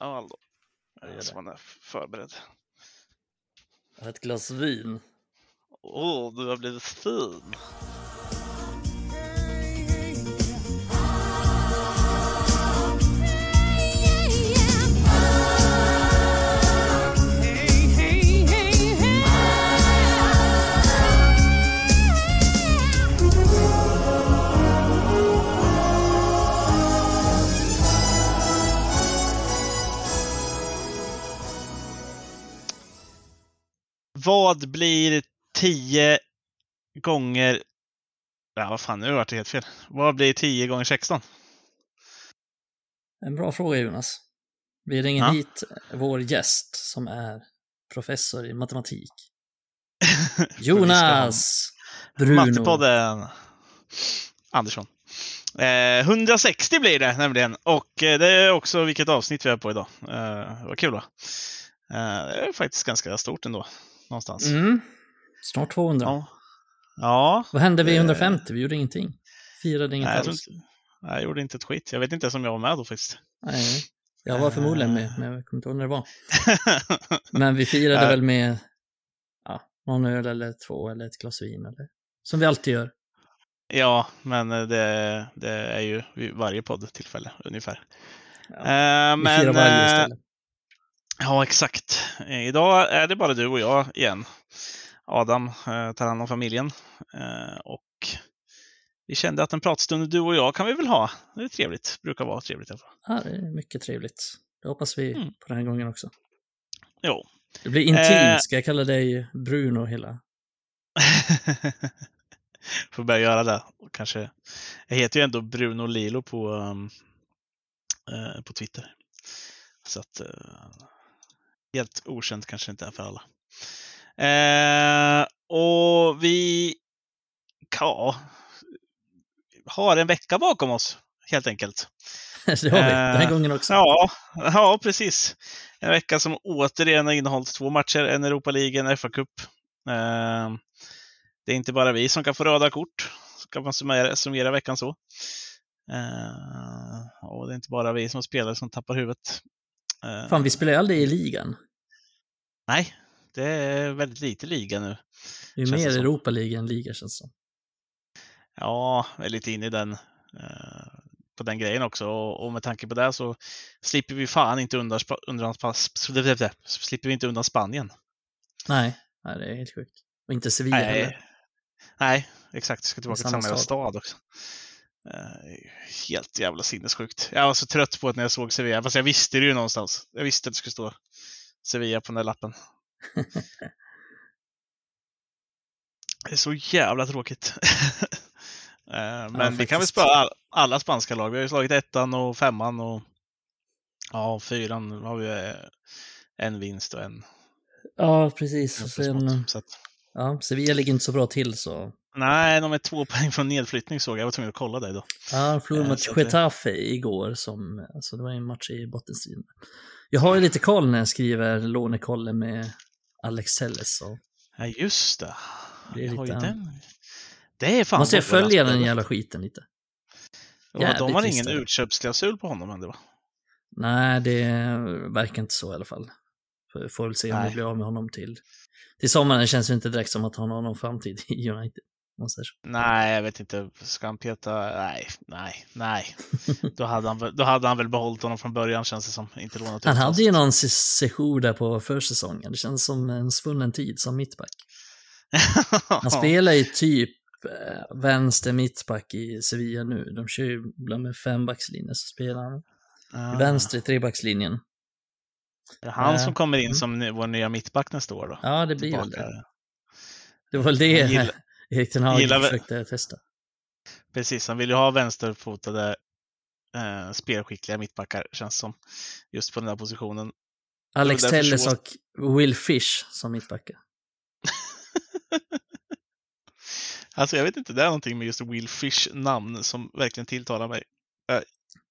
öl då. Jag gör Så man är förberedd. Ett glas vin. Åh, oh, du har blivit fin. Vad blir 10 gånger... Ja, vad fan, nu vart det helt fel. Vad blir 10 gånger 16? En bra fråga Jonas. Vi ringer Ja. hit vår gäst som är professor i matematik. Jonas Bruno. Mattepodden. Andersson. Eh, 160 blir det nämligen. Och eh, det är också vilket avsnitt vi är på idag. Eh, vad kul va? Eh, det är faktiskt ganska stort ändå. Någonstans. Mm. Snart 200. Ja. Ja. Vad hände vid Eh. 150? Vi gjorde ingenting. Firade inget Nej, jag, alls. inte, nej, jag gjorde inte ett skit. Jag vet inte ens om jag var med då faktiskt. Nej. Jag var förmodligen med, men jag kommer inte ihåg när det var. Eh. Men vi firade väl med ja, någon öl eller två eller ett glas vin eller som vi alltid gör. ja, men eh, det, det är ju varje poddtillfälle ungefär. Ja, Eh, vi men, firar varje eh, istället. Ja, exakt. Eh, Idag är det bara du och jag igen. Adam eh, tar hand om familjen. Eh, och vi kände att en pratstund du och jag kan vi väl ha. Det är trevligt. Brukar vara trevligt i alla fall. Ja, det är mycket trevligt. Det hoppas vi Mm. på den här gången också. Jo. Det blir intimt, Eh. ska jag kalla dig Bruno hela? Får börja göra det. Kanske. Jag heter ju ändå Bruno Lilo på, um, eh, på Twitter. Så att eh, helt okänt kanske inte är för alla. Eh, och vi ja, har en vecka bakom oss helt enkelt. det har vi, den här Eh, gången också. Ja, ja, precis. En vecka som återigen har innehållit två matcher, en Europa League, en FA-cup. Eh, det är inte bara vi som kan få röda kort, ska man summera, summera veckan så. Eh, och det är inte bara vi som spelar som tappar huvudet. Eh, Fan, vi spelar ju aldrig i ligan. Nej, det är väldigt lite liga nu. Det är Känns mer. Europa League än liga känns det som. Ja, jag är lite inne i den, eh, på den grejen också. Och, med tanke på det så slipper vi fan inte undan, undan, slipper vi inte undan Spanien. Nej, nej, det är helt sjukt. Och inte Sevilla heller. Nej, nej exakt. Jag ska tillbaka till samma jävla stad också. Eh, helt jävla sinnessjukt. Jag var så trött på att när jag såg Sevilla, fast jag visste det ju någonstans. Jag visste att det skulle stå Sevilla på den där lappen. Det är så jävla tråkigt. Eh, Men vi kan väl spöa all- alla spanska lag. Vi har ju slagit ettan och femman och ja, fyran har vi eh, en vinst och en Ja, precis. Och smått. sen, Så att, ja, Sevilla ligger inte så bra till så. Nej, de är två poäng från nedflyttning såg jag. Jag var tvungen att kolla det idag. Ja, de förlorade mot så att det- Getafe igår, som, alltså det var en match i bottenstriden. Jag har ju lite koll när jag skriver lånekolle med Alex Telles. Och Ja, just det. Det är Jag lite- den. Det är fan måste jag följa den jävla skiten lite? Och De har ingen utköpsklausul på honom än det va? Nej, det verkar inte så i alla fall. Får- väl se om vi blir av med honom till, till sommaren. Det känns ju inte direkt som att han har någon framtid i United. Man säger så. Nej, jag vet inte. Ska han peta? Nej, nej, nej. då, hade han, väl- då hade han väl behållit honom från början känns det som. Inte lånat Han hade ju någon se- sejour där på försäsongen. Det känns som en svunnen tid som mittback. Han spelar ju typ eh, vänster mittback i Sevilla nu. De kör ju ibland med fembackslinje, så spelar han Ah. vänster i trebackslinjen. Det är han Eh, som kommer in mm. som vår nya mittback nästa år då. Ja, det blir väl det. Det var det Jag gillar- Erik Ten Hag gillar försökte testa. Precis, han vill ju ha vänsterfotade eh, spelskickliga mittbackar känns som. Just på den där positionen. Alex Telles och Will Fish som mittbackar. Alltså jag vet inte, det är någonting med just Will Fish namn som verkligen tilltalar mig.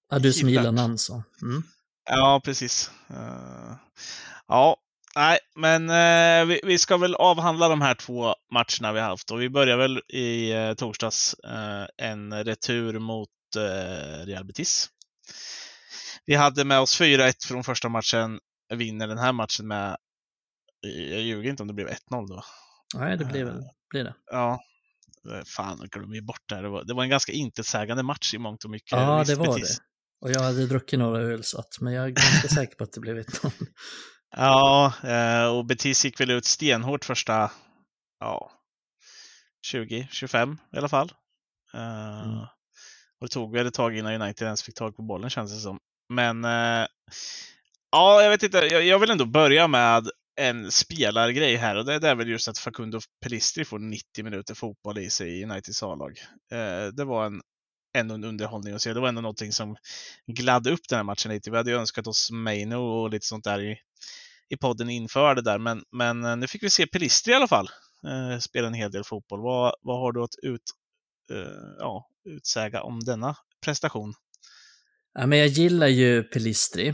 Ja, du som Gillar. namn så. Mm. Ja, precis. Eh, ja, nej, men eh, vi, vi ska väl avhandla de här två matcherna vi har haft och vi börjar väl i uh, torsdags eh, en retur mot uh, Real Betis. vi hade med oss 4-1 från första matchen, vinner den här matchen med, jag ljuger inte om det blev 1-0 då. Nej, det blev, uh, blev det. Ja, fan, jag glömde ju bort det här. Det var, det var en ganska intetsägande match i mångt och mycket. Ja, det var det. Och jag hade druckit några öl så att, men jag är ganska säker på att det blev 1-0. Ja, eh, och Betis gick väl ut stenhårt första, ja, 20-25 i alla fall. Eh, mm. Och det tog väl ett tag innan United ens fick tag på bollen känns det som. Men eh, ja, jag vet inte. Jag, vill ändå börja med en spelargrej här och det är väl just att Facundo Pelistri får 90 minuter fotboll i sig i Uniteds A-lag. Det var en, ändå en underhållning att se. Det var ändå någonting som gladde upp den här matchen lite. Vi hade ju önskat oss Maino och lite sånt där i, i podden inför det där, men, men eh, nu fick vi se Pelistri i alla fall eh, spela en hel del fotboll. Vad, vad har du att ut, eh, ja, utsäga om denna prestation? Ja, men jag gillar ju Pelistri.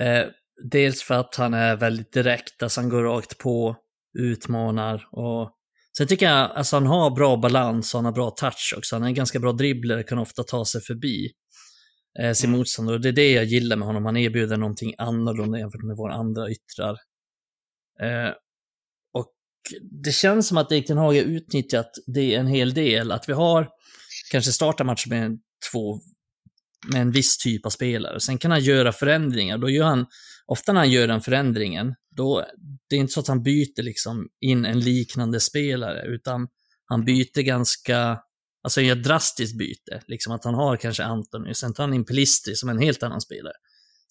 Eh, dels för att han är väldigt direkt, alltså han går rakt på, utmanar och Sen tycker jag alltså han har bra balans och han har bra touch också. Han är en ganska bra dribbler, kan ofta ta sig förbi eh, sin mm. motståndare. Och det är det jag gillar med honom. Han erbjuder någonting annorlunda jämfört med våra andra yttrar. Eh, det känns som att Erik Ten Hag har utnyttjat det en hel del. Att vi har kanske startat matchen med två med en viss typ av spelare. Sen kan han göra förändringar. Då gör han, ofta när han gör den förändringen, då, det är inte så att han byter liksom in en liknande spelare, utan han byter ganska, alltså gör drastiskt byte. Liksom att han har kanske Antoni, sen tar han in Pelistri som en helt annan spelare.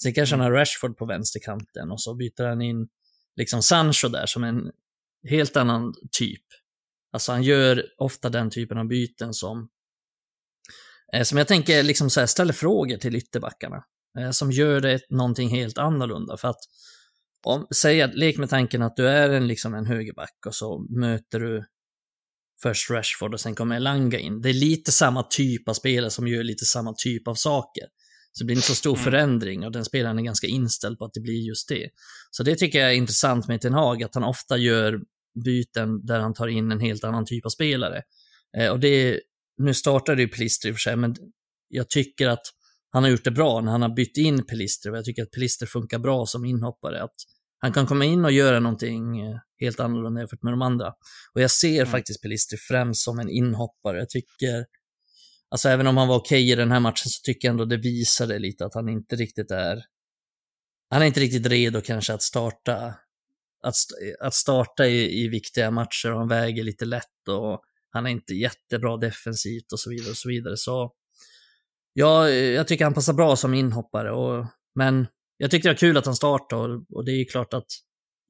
Sen kanske han har Rashford på vänsterkanten och så byter han in liksom Sancho där som en helt annan typ. Alltså han gör ofta den typen av byten som, eh, som jag tänker liksom så här, ställer frågor till ytterbackarna. Eh, som gör det någonting helt annorlunda. För att, om, säg att, lek med tanken att du är en, liksom en högerback och så möter du först Rashford och sen kommer Elanga in. Det är lite samma typ av spelare som gör lite samma typ av saker. Så det blir inte så stor mm. förändring och den spelaren är ganska inställd på att det blir just det. Så det tycker jag är intressant med Ten Hag, att han ofta gör byten där han tar in en helt annan typ av spelare. Eh, och det, nu startade ju Pelister i och för sig, men jag tycker att han har gjort det bra när han har bytt in Pelister och jag tycker att Pelister funkar bra som inhoppare. Att han kan komma in och göra någonting eh, helt annorlunda jämfört med de andra. Och jag ser mm. faktiskt Pelister främst som en inhoppare. Jag tycker, alltså även om han var okej okay i den här matchen så tycker jag ändå det visade lite att han inte riktigt är, han är inte riktigt redo kanske att starta att, att starta i, i viktiga matcher och han väger lite lätt och han är inte jättebra defensivt och så vidare och så vidare. Så ja, jag tycker han passar bra som inhoppare och, men jag tyckte det var kul att han startade och, det är ju klart att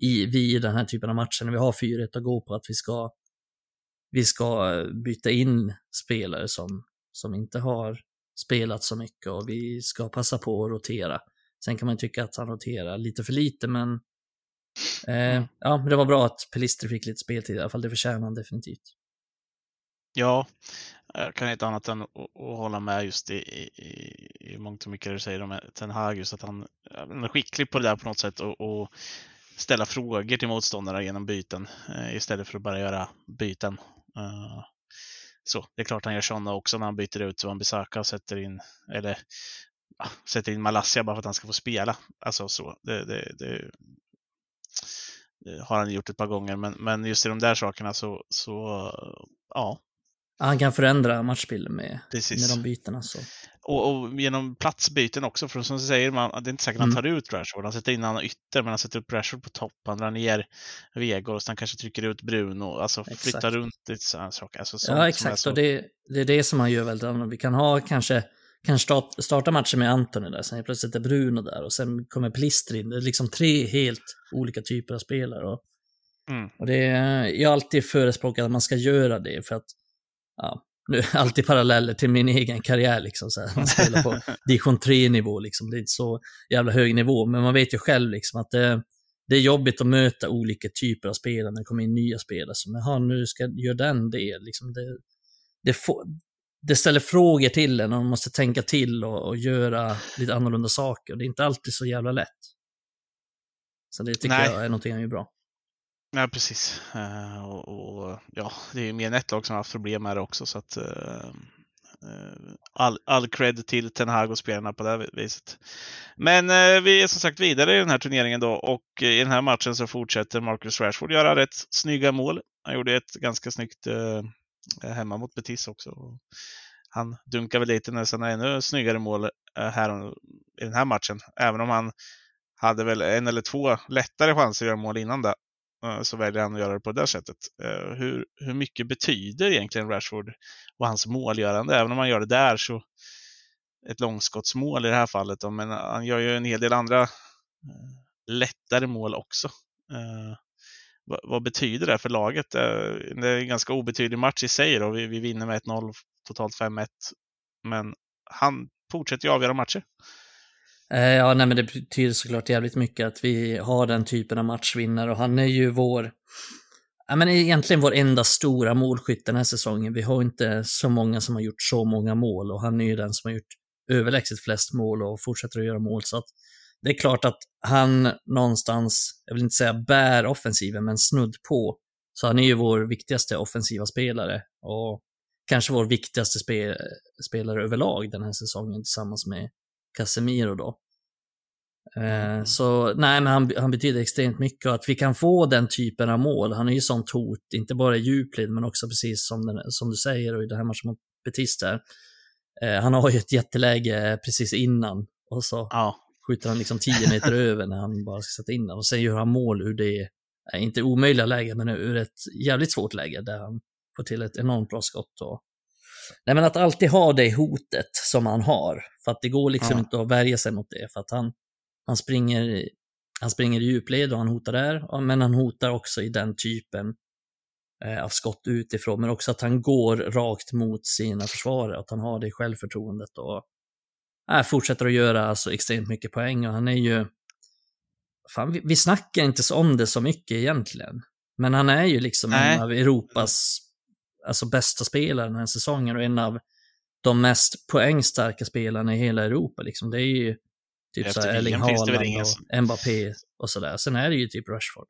i, vi i den här typen av matcher när vi har 4-1 att gå på att vi ska vi ska byta in spelare som, som inte har spelat så mycket och vi ska passa på att rotera. Sen kan man tycka att han roterar lite för lite, men Eh, ja, men det var bra att Pelistri fick lite speltid i alla fall. Det förtjänar han definitivt. Ja, jag kan inte annat än att hålla med just i, i, i mångt och mycket det du säger om Ten Hag, just att han, han är skicklig på det där på något sätt och, och ställa frågor till motståndare genom byten eh, istället för att bara göra byten. Uh, så det är klart han gör sådana också när han byter ut Van Bissaka och sätter in, eller ja, sätter in Malaysia bara för att han ska få spela. Alltså så, det, det, det, har han gjort ett par gånger, men, men just i de där sakerna så, så ja. Han kan förändra matchbilden med, med de bytena. Så. Och, och, genom platsbyten också, för som du säger, man, det är inte säkert mm. han tar ut Rashford. Han sätter in annan ytter, men han sätter upp Rashford på topp. Han drar ner Vegor och sen kanske trycker ut Bruno. Alltså exakt. flyttar runt lite sådana saker. Alltså, ja, exakt. Så... Och det, det är det som han gör väldigt annorlunda. Vi kan ha kanske kan starta matchen med Antoni där, sen plötsligt är Bruno där och sen kommer Plister in. Det är liksom tre helt olika typer av spelare. Och, mm. och det är, jag har alltid förespråkat att man ska göra det för att, ja, nu alltid paralleller till min egen karriär liksom. Så här. Man spelar på division 3-nivå liksom. Det är inte så jävla hög nivå, men man vet ju själv liksom att det, det är jobbigt att möta olika typer av spelare när det kommer in nya spelare. Som, jaha, nu ska göra den det. Liksom det, det, får, det ställer frågor till en och man måste tänka till och, och göra lite annorlunda saker. Det är inte alltid så jävla lätt. Så det tycker Nej. jag är någonting han gör bra. Ja, precis. Uh, och, och, ja, det är ju mer än ett lag som har haft problem med det också. Så att, uh, all, all cred till Ten Hag och spelarna på det viset. Men vi är som sagt vidare i den här turneringen då och i den här matchen så fortsätter Marcus Rashford göra rätt snygga mål. Han gjorde ett ganska snyggt hemma mot Betis också. Han dunkar väl lite nästan ännu snyggare mål här i den här matchen, även om han hade väl en eller två lättare chanser att göra mål innan det. Eh, så väljer han att göra det på det där sättet. Eh, hur, hur mycket betyder egentligen Rashford och hans målgörande? Även om han gör det där så ett långskottsmål i det här fallet. Då, men han gör ju en hel del andra eh, lättare mål också. Vad, vad betyder det för laget? Det är en ganska obetydlig match i sig. Då. Vi, vi vinner med 1-0, totalt 5-1. Men han fortsätter ju avgöra matcher. Eh, ja, nej, men det betyder såklart jävligt mycket att vi har den typen av matchvinnare och han är ju vår, ja men egentligen vår enda stora målskytt den här säsongen. Vi har inte så många som har gjort så många mål och han är ju den som har gjort överlägset flest mål och fortsätter att göra mål. Så att det är klart att han någonstans, jag vill inte säga bär offensiven, men snudd på. Så han är ju vår viktigaste offensiva spelare och kanske vår viktigaste spe spelare överlag den här säsongen tillsammans med Casemiro då. Eh, mm. Så nej, men han, han betyder extremt mycket och att vi kan få den typen av mål. Han är ju sånt hot, inte bara i djupled men också precis som, den, som du säger och i det här matchen mot Betis där. Eh, han har ju ett jätteläge precis innan och så ja. skjuter han liksom 10 meter över när han bara ska sätta in den och sen gör han mål ur det, inte omöjliga läge, men ur ett jävligt svårt läge där han får till ett enormt bra skott och Nej men att alltid ha det hotet som han har. För att det går liksom ja. inte att värja sig mot det. För att han, han, springer, han springer i djupled och han hotar där. Men han hotar också i den typen eh, av skott utifrån. Men också att han går rakt mot sina försvarare. Att han har det självförtroendet och äh, fortsätter att göra alltså, extremt mycket poäng. Och han är ju... Fan, vi, vi snackar inte om det så mycket egentligen. Men han är ju liksom Nej. en av Europas alltså bästa spelaren den här säsongen och en av de mest poängstarka spelarna i hela Europa. Liksom. Det är ju typ så Erling Haaland och Mbappé och sådär. Sen är det ju typ Rashford.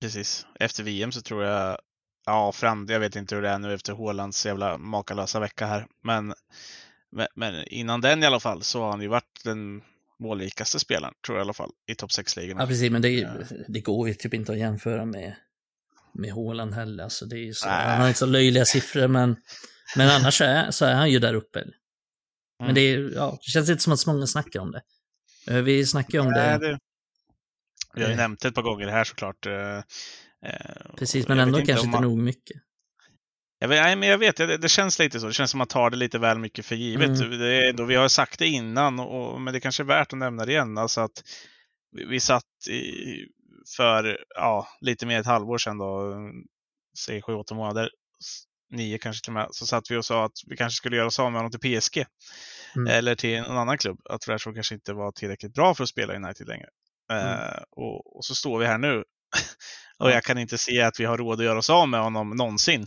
Precis. Efter VM så tror jag, ja, fram, jag vet inte hur det är nu efter Haalands jävla makalösa vecka här, men, men, men, innan den i alla fall så har han ju varit den målrikaste spelaren, tror jag i alla fall, i topp 6-ligorna. Ja, precis, men det, det går ju typ inte att jämföra med med Håland heller. Alltså det är så, han har inte så löjliga siffror, men, men annars är, så är han ju där uppe. Men mm. det, är, ja, det känns inte som att så många snackar om det. Eh, vi snackar om det. det. Vi har ju eh. nämnt det ett par gånger här såklart. Eh, Precis, men ändå kanske inte man... nog mycket. Jag vet, nej, men jag vet, det, det, känns lite så. Det känns som att man tar det lite väl mycket för givet. Mm. Det ändå, vi har sagt det innan, och, men det kanske är värt att nämna det igen. Alltså att vi, vi satt i, för ja, lite mer ett halvår sedan då, säg sju, åtta månader, nio kanske till och med, så satt vi och sa att vi kanske skulle göra oss av med honom till PSG. Mm. Eller till någon annan klubb. Att Rashford kanske inte var tillräckligt bra för att spela i United längre. Mm. Uh, och, och, så står vi här nu. och jag kan inte se att vi har råd att göra oss av med honom någonsin.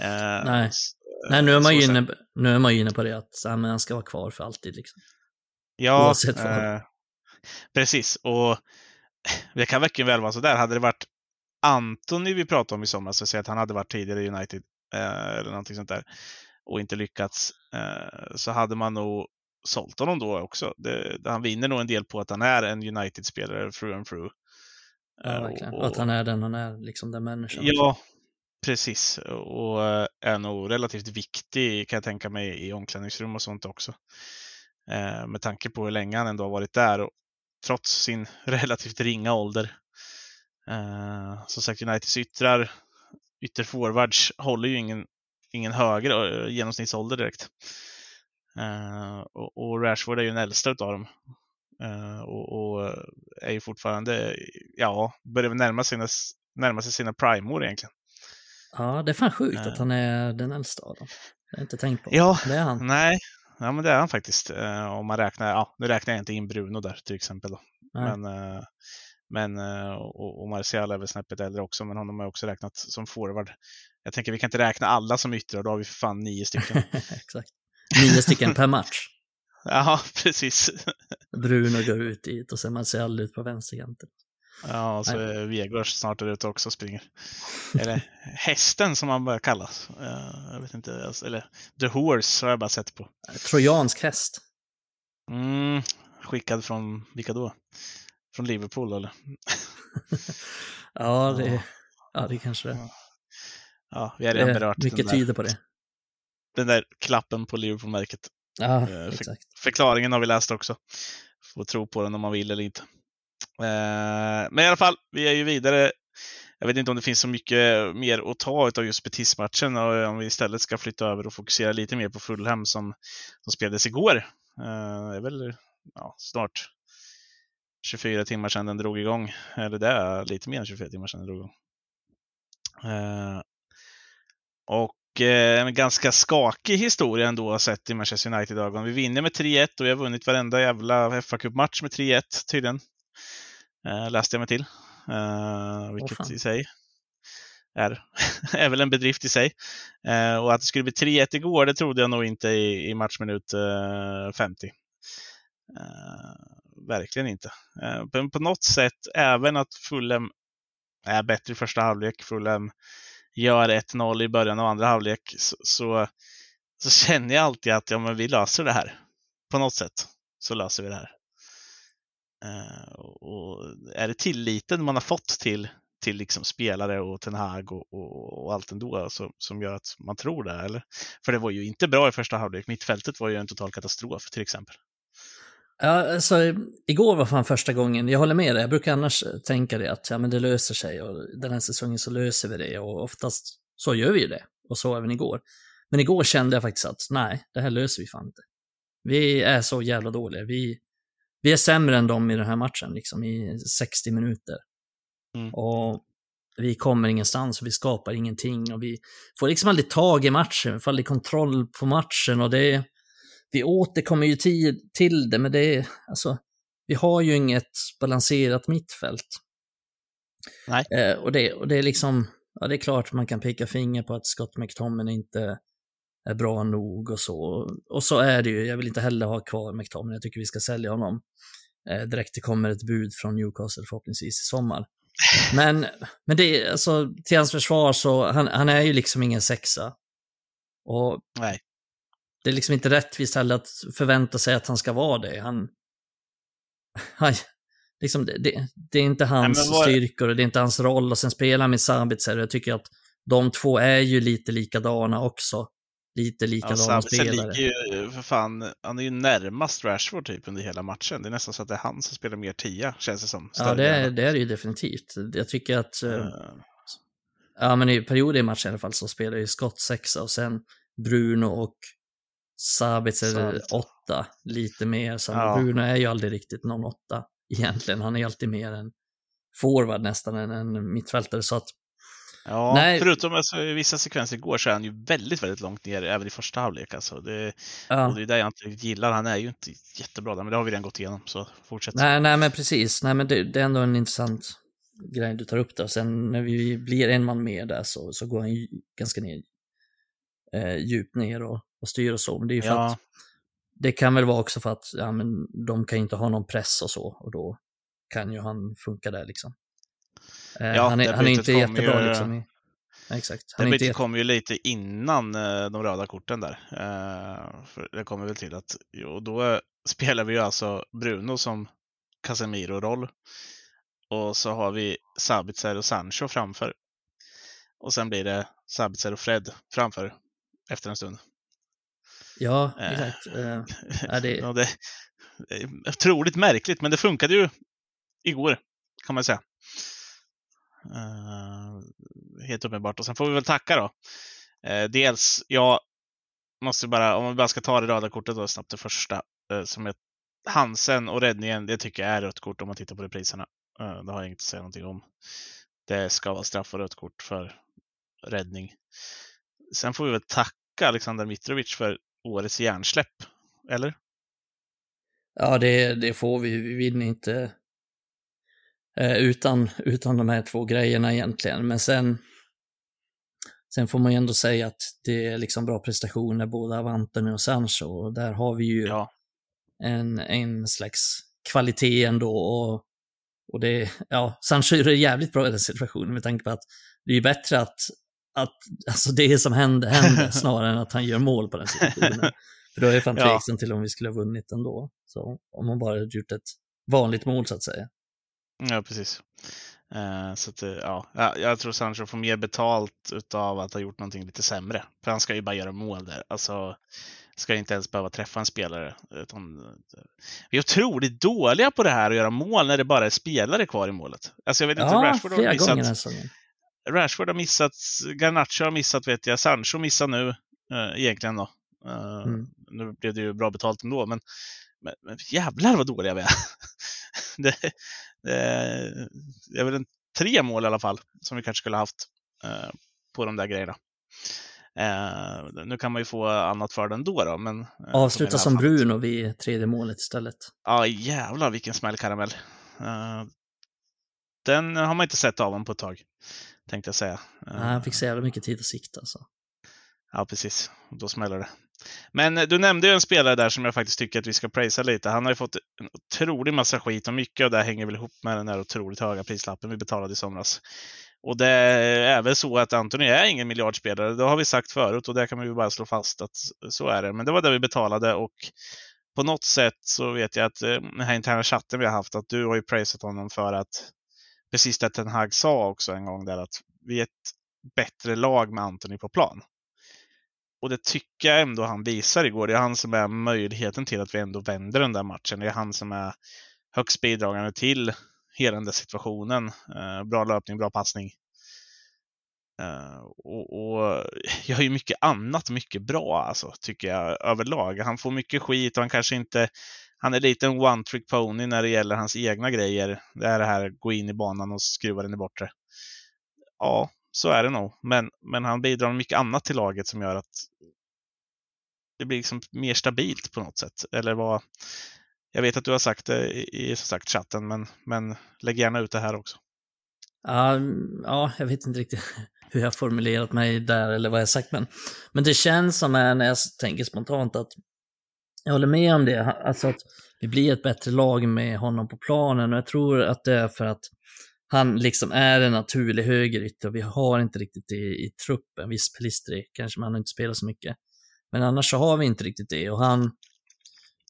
Uh, Nej. Nej, nu är, man ju inne, nu är man inne på det att han ska vara kvar för alltid. Liksom. Ja, Oavsett vad. Uh, precis. Och det kan verkligen väl vara sådär. Hade det varit Antoni vi pratade om i somras, så säga att han hade varit tidigare i United eh, eller någonting sånt där och inte lyckats, eh, så hade man nog sålt honom då också. Det, han vinner nog en del på att han är en United-spelare through and through. Ja, verkligen. Och, och, att han är den han är, liksom den människan. Ja, precis. Och eh, är nog relativt viktig kan jag tänka mig i omklädningsrum och sånt också. Eh, med tanke på hur länge han ändå har varit där och trots sin relativt ringa ålder. Uh, som sagt, Uniteds yttrar, ytterforwards håller ju ingen, ingen högre uh, genomsnittsålder direkt. Uh, och, och, Rashford är ju den äldsta utav dem. Uh, och, och, är ju fortfarande, ja, börjar närma närma sig sina prime-år egentligen. Ja, det är fan sjukt att han är den äldsta av dem. Det har jag inte tänkt på. Ja, det är han. Nej, ja men det är han faktiskt. Uh, om man räknar, ja nu räknar jag inte in Bruno där till exempel. Då. Men, uh, men och, och Martial är väl snäppet äldre också, men honom har jag också räknat som forward. Jag tänker vi kan inte räkna alla som yttrar, då har vi för fan nio stycken. Exakt. Nio stycken per match. Ja, precis. Bruno går ut dit och sen Martial ut på vänsterkanten. Ja, och så är Vegårs snart där ute också och springer. Eller hästen som han börjar kallas. Eh, jag vet inte, alltså, eller The Horse har jag bara sett på. Trojansk häst. Mm, skickad från, vilka då? Från Liverpool eller? ja, det, ja, det kanske det är. Ja, vi har redan berört Mycket den tyder på det. Den där klappen på Liverpool-märket. Ja, Eh, exakt. Förklaringen har vi läst också. Får tro på den om man vill eller inte. Eh, men i alla fall, vi är ju vidare. Jag vet inte om det finns så mycket mer att ta av just Betis-matchen och om vi istället ska flytta över och fokusera lite mer på Fulham som, som spelades igår. Eh, det är väl ja, snart 24 timmar sedan den drog igång. Eller det är lite mer än 24 timmar sedan den drog igång. Eh, och en ganska skakig historia ändå sett i Manchester United-ögon. Vi vinner med 3-1 och vi har vunnit varenda jävla fa Cup-match med 3-1 tydligen. Eh, läste jag mig till. Eh, vilket fan. i sig är, är väl en bedrift i sig. Eh, och att det skulle bli 3-1 igår, det trodde jag nog inte i, i matchminut eh, 50. Eh, verkligen inte. Eh, men på något sätt, även att Fulham är bättre i första halvlek, Fulham gör 1-0 i början av andra halvlek, så, så, så känner jag alltid att ja, men vi löser det här. På något sätt så löser vi det här. Eh, och är det tilliten man har fått till, till liksom spelare och Ten Hag och, och, och allt ändå som, som gör att man tror det? Eller? För det var ju inte bra i första halvlek. Mittfältet var ju en total katastrof till exempel. Ja, alltså, igår var fan första gången, jag håller med dig, jag brukar annars eh, tänka det att ja, men det löser sig och den här säsongen så löser vi det och oftast så gör vi ju det. Och så även igår. Men igår kände jag faktiskt att nej, det här löser vi fan inte. Vi är så jävla dåliga. Vi, vi är sämre än dem i den här matchen, liksom i 60 minuter. Mm. Och vi kommer ingenstans och vi skapar ingenting och vi får liksom aldrig tag i matchen, vi får aldrig kontroll på matchen och det vi återkommer ju till, till det, men det är, alltså, vi har ju inget balanserat mittfält. Nej. Eh, och, det, och det är liksom, ja det är klart man kan peka finger på att Scott McTominay inte är bra nog och så. Och så är det ju, jag vill inte heller ha kvar McTominay, jag tycker vi ska sälja honom. Eh, direkt det kommer ett bud från Newcastle förhoppningsvis i sommar. Men, men det är, alltså, till hans försvar så, han, han är ju liksom ingen sexa. Och Nej. det är liksom inte rättvist heller att förvänta sig att han ska vara det. Han, han, liksom, det, det, det är inte hans men vad- styrkor och det är inte hans roll och sen spelar han med Sabitzer och jag tycker att de två är ju lite likadana också. Lite Ja, likadana Sabitzer spelare. ligger ju för fan, han är ju närmast Rashford typ under hela matchen. Det är nästan så att det är han som spelar mer tia, känns det som. Ja, det är, det är det ju definitivt. Jag tycker att, Eh, ja men i perioder i matchen i alla fall så spelar ju Scott sexa och sen Bruno och Sabitzer åtta, lite mer. Så Ja. Bruno är ju aldrig riktigt någon åtta egentligen. Han är alltid mer en forward nästan än en mittfältare. Så att, Ja, Nej. förutom alltså, vissa sekvenser igår så är han ju väldigt, väldigt långt ner även i första halvlek. Alltså. Det, ja. och det är det jag inte gillar. Han är ju inte jättebra där, men det har vi redan gått igenom, så fortsätt. Nej, nej, men precis. Nej, men det, det är ändå en intressant grej du tar upp där. Sen när vi blir en man mer där så, så går han ju ganska ner, eh, djupt ner och, och styr och så. Men det är ju för Ja. att det kan väl vara också för att ja, men de kan inte ha någon press och så och då kan ju han funka där liksom. Eh, Ja, han, är, det han är inte jättebra ju- liksom. Exakt. Det Han jätte, kommer ju lite innan eh, de röda korten där. Eh, för det kommer väl till att, och då spelar vi ju alltså Bruno som Casemiro-roll. Och så har vi Sabitzer och Sancho framför. Och sen blir det Sabitzer och Fred framför efter en stund. ja, exakt. Det, Ja, det det är otroligt märkligt, men det funkade ju igår, kan man säga. Eh, helt uppenbart. Och sen får vi väl tacka då. Eh, dels, jag måste bara, om vi bara ska ta det röda kortet då snabbt, det första. Eh, som är Hansen och räddningen, det tycker jag är rött kort om man tittar på repriserna. Det har jag inget att säga någonting om. Det ska vara straff och rött kort för räddning. Sen får vi väl tacka Alexander Mitrovic för årets hjärnsläpp. Eller? Ja, det, det får vi. Vi vinner inte eh, utan, utan de här två grejerna egentligen. Men sen, sen får man ju ändå säga att det är liksom bra prestationer både av Antoni och Sancho. Och där har vi ju Ja. en, en slags kvalitet ändå. Och Och det, ja, Sancho det jävligt bra i den situationen med tanke på att det är bättre att, att alltså det som händer, händer snarare än att han gör mål på den situationen. För då är jag fan tveksam ja. till om vi skulle ha vunnit ändå. Så om man bara hade gjort ett vanligt mål så att säga. Ja, precis. Uh, så att, ja, jag tror Sancho får mer betalt utav att ha gjort någonting lite sämre. För han ska ju bara göra mål där. Alltså, ska inte ens behöva träffa en spelare. Utan, vi är otroligt dåliga på det här att göra mål när det bara är spelare kvar i målet. Alltså jag vet inte, ja, Rashford har missat. Alltså. Rashford har missat, Garnacho har missat vet jag, Sancho missar nu uh, egentligen då. Uh, mm. Nu blev det ju bra betalt ändå, men, men, men jävlar vad dåliga vi är. det, det, det är väl en, tre mål i alla fall som vi kanske skulle haft uh, på de där grejerna. Eh, nu kan man ju få annat för den då, då men... Eh, Avsluta som Bruno vid tredje målet istället. Ja, jävlar vilken smällkaramell. Eh, den har man inte sett av honom på ett tag, tänkte jag säga. Ja, han fick så jävla mycket tid att sikta. Så. Ja, precis. Då smäller det. Men eh, du nämnde ju en spelare där som jag faktiskt tycker att vi ska prisa lite. Han har ju fått en otrolig massa skit och mycket av det hänger väl ihop med den där otroligt höga prislappen vi betalade i somras. Och det är väl så att Anthony är ingen miljardspelare. Det har vi sagt förut och det kan man ju bara slå fast att så är det. Men det var det vi betalade och på något sätt så vet jag att eh, den här interna chatten vi har haft, att du har ju prisat honom för att precis det Ten Hag sa också en gång där att vi är ett bättre lag med Anthony på plan. Och det tycker jag ändå han visar igår. Det är han som är möjligheten till att vi ändå vänder den där matchen. Det är han som är högst bidragande till hela den där situationen. Eh, bra löpning, bra passning. Uh, och, och, jag har ju mycket annat mycket bra alltså, tycker jag överlag. Han får mycket skit och han kanske inte han är lite en one trick pony när det gäller hans egna grejer. Det är det här gå in i banan och skruva den i bortre. Ja, så är det nog. Men, men han bidrar med mycket annat till laget som gör att det blir liksom mer stabilt på något sätt. Eller vad, jag vet att du har sagt det i, i som sagt, chatten, men, men lägg gärna ut det här också. Ja, mm, ja, jag vet inte riktigt hur jag formulerat mig där eller vad jag sagt, men, men det känns som, när jag tänker spontant, att jag håller med om det. Alltså att vi blir ett bättre lag med honom på planen och jag tror att det är för att han liksom är en naturlig högerytter och vi har inte riktigt det i truppen. Visst, Pelistri kanske men han har inte spelat så mycket. Men annars så har vi inte riktigt det och han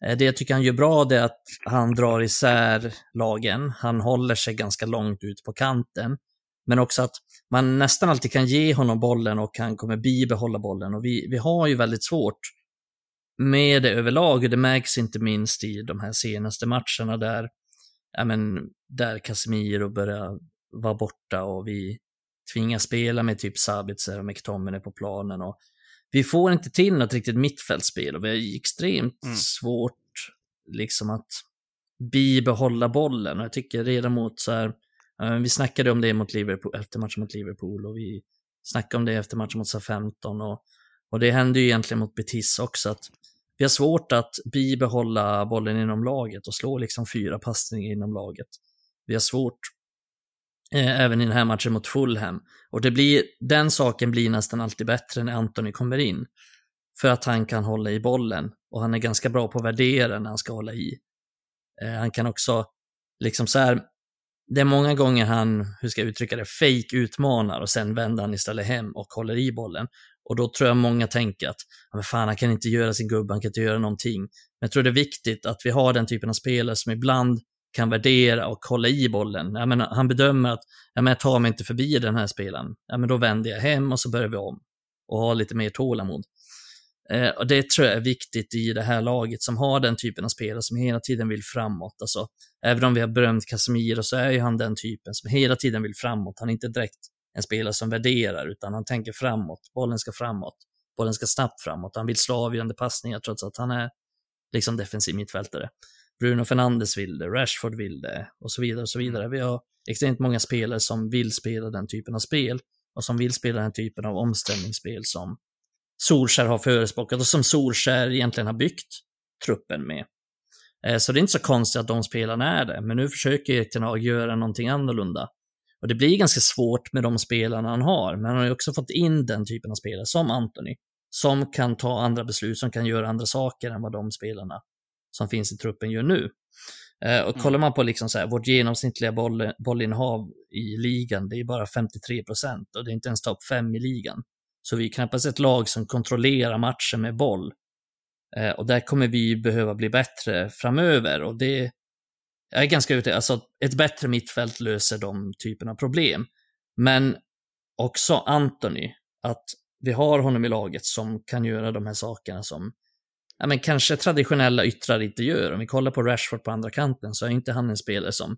eh, det jag tycker han gör bra det är att han drar isär lagen. Han håller sig ganska långt ut på kanten. Men också att man nästan alltid kan ge honom bollen och han kommer bibehålla bollen. Och vi, vi har ju väldigt svårt med det överlag och det märks inte minst i de här senaste matcherna där, ja men, där Casemiro börjar vara borta och vi tvingas spela med typ Sabitzer och McTominay på planen. Och vi får inte till något riktigt mittfältspel och vi har extremt mm. svårt liksom att bibehålla bollen. Och jag tycker redan mot så här, vi snackade om det mot Liverpool, efter matchen mot Liverpool och vi snackade om det efter matchen mot SA-15 och, och det hände ju egentligen mot Betis också att vi har svårt att bibehålla bollen inom laget och slå liksom fyra passningar inom laget. Vi har svårt Eh, även i den här matchen mot Fulham. Och det blir, den saken blir nästan alltid bättre när Anthony kommer in. För att han kan hålla i bollen och han är ganska bra på att värdera när han ska hålla i. Eh, han kan också, liksom så här, det är många gånger han, hur ska jag uttrycka det, fake utmanar och sen vänder han istället hem och håller i bollen. Och då tror jag många tänker att, men fan han kan inte göra sin gubbe, han kan inte göra någonting. Men jag tror det är viktigt att vi har den typen av spelare som ibland kan värdera och hålla i bollen. Jag menar, han bedömer att ja, men jag tar mig inte förbi den här spelaren. Ja, men då vänder jag hem och så börjar vi om och har lite mer tålamod. Eh, och det tror jag är viktigt i det här laget som har den typen av spelare som hela tiden vill framåt. Alltså, även om vi har berömt Casemiro så är ju han den typen som hela tiden vill framåt. Han är inte direkt en spelare som värderar, utan han tänker framåt. Bollen ska framåt. Bollen ska snabbt framåt. Han vill slå avgörande passningar trots att han är liksom defensiv mittfältare. Bruno Fernandes vill det, Rashford vill det och så vidare. och så vidare. Vi har extremt många spelare som vill spela den typen av spel och som vill spela den typen av omställningsspel som Solskär har förespråkat och som Solskär egentligen har byggt truppen med. Eh, så det är inte så konstigt att de spelarna är det, men nu försöker Erik Hag göra någonting annorlunda. Och det blir ganska svårt med de spelarna han har, men han har ju också fått in den typen av spelare som Anthony, som kan ta andra beslut, som kan göra andra saker än vad de spelarna som finns i truppen gör nu. Eh, och kollar man på liksom så här, vårt genomsnittliga boll, bollinnehav i ligan, det är bara 53 procent och det är inte ens topp 5 i ligan. Så vi är knappast ett lag som kontrollerar matchen med boll. Eh, och där kommer vi behöva bli bättre framöver och det jag är ganska ute, alltså ett bättre mittfält löser de typerna av problem. Men också Anthony, att vi har honom i laget som kan göra de här sakerna som ja, men kanske traditionella yttrar inte gör. Om vi kollar på Rashford på andra kanten så är inte han en spelare som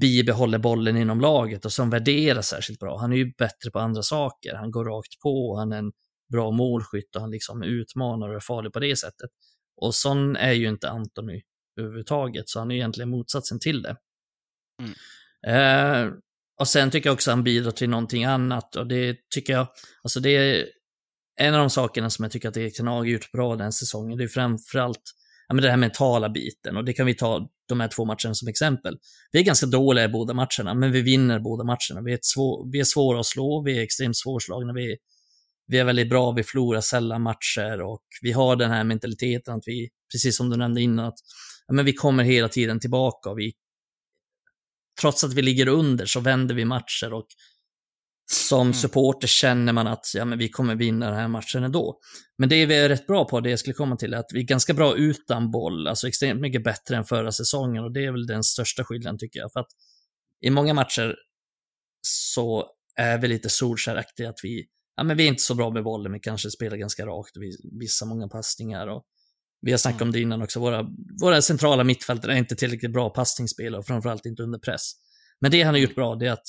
bibehåller bollen inom laget och som värderar särskilt bra. Han är ju bättre på andra saker. Han går rakt på, han är en bra målskytt och han liksom utmanar och är farlig på det sättet. Och sån är ju inte Anthony överhuvudtaget, så han är egentligen motsatsen till det. Mm. Eh, och sen tycker jag också att han bidrar till någonting annat och det tycker jag, alltså det är en av de sakerna som jag tycker att Erik Ten har gjort bra den säsongen, det är framförallt ja, men den här mentala biten och det kan vi ta de här två matcherna som exempel. Vi är ganska dåliga i båda matcherna, men vi vinner båda matcherna. Vi är, svår, vi är svåra att slå, vi är extremt svårslagna, vi, vi är väldigt bra, vi förlorar sällan matcher och vi har den här mentaliteten att vi, precis som du nämnde innan, att men vi kommer hela tiden tillbaka och vi, trots att vi ligger under så vänder vi matcher och som mm. supporter känner man att ja, men vi kommer vinna den här matchen ändå. Men det vi är rätt bra på, det jag skulle komma till, är att vi är ganska bra utan boll, alltså extremt mycket bättre än förra säsongen och det är väl den största skillnaden tycker jag. För att i många matcher så är vi lite solskär att vi, ja men vi är inte så bra med bollen, vi kanske spelar ganska rakt, vi missar många passningar och vi har snackat mm. om det innan också, våra, våra centrala mittfältare är inte tillräckligt bra passningsspelare och framförallt inte under press. Men det han har gjort bra, det är att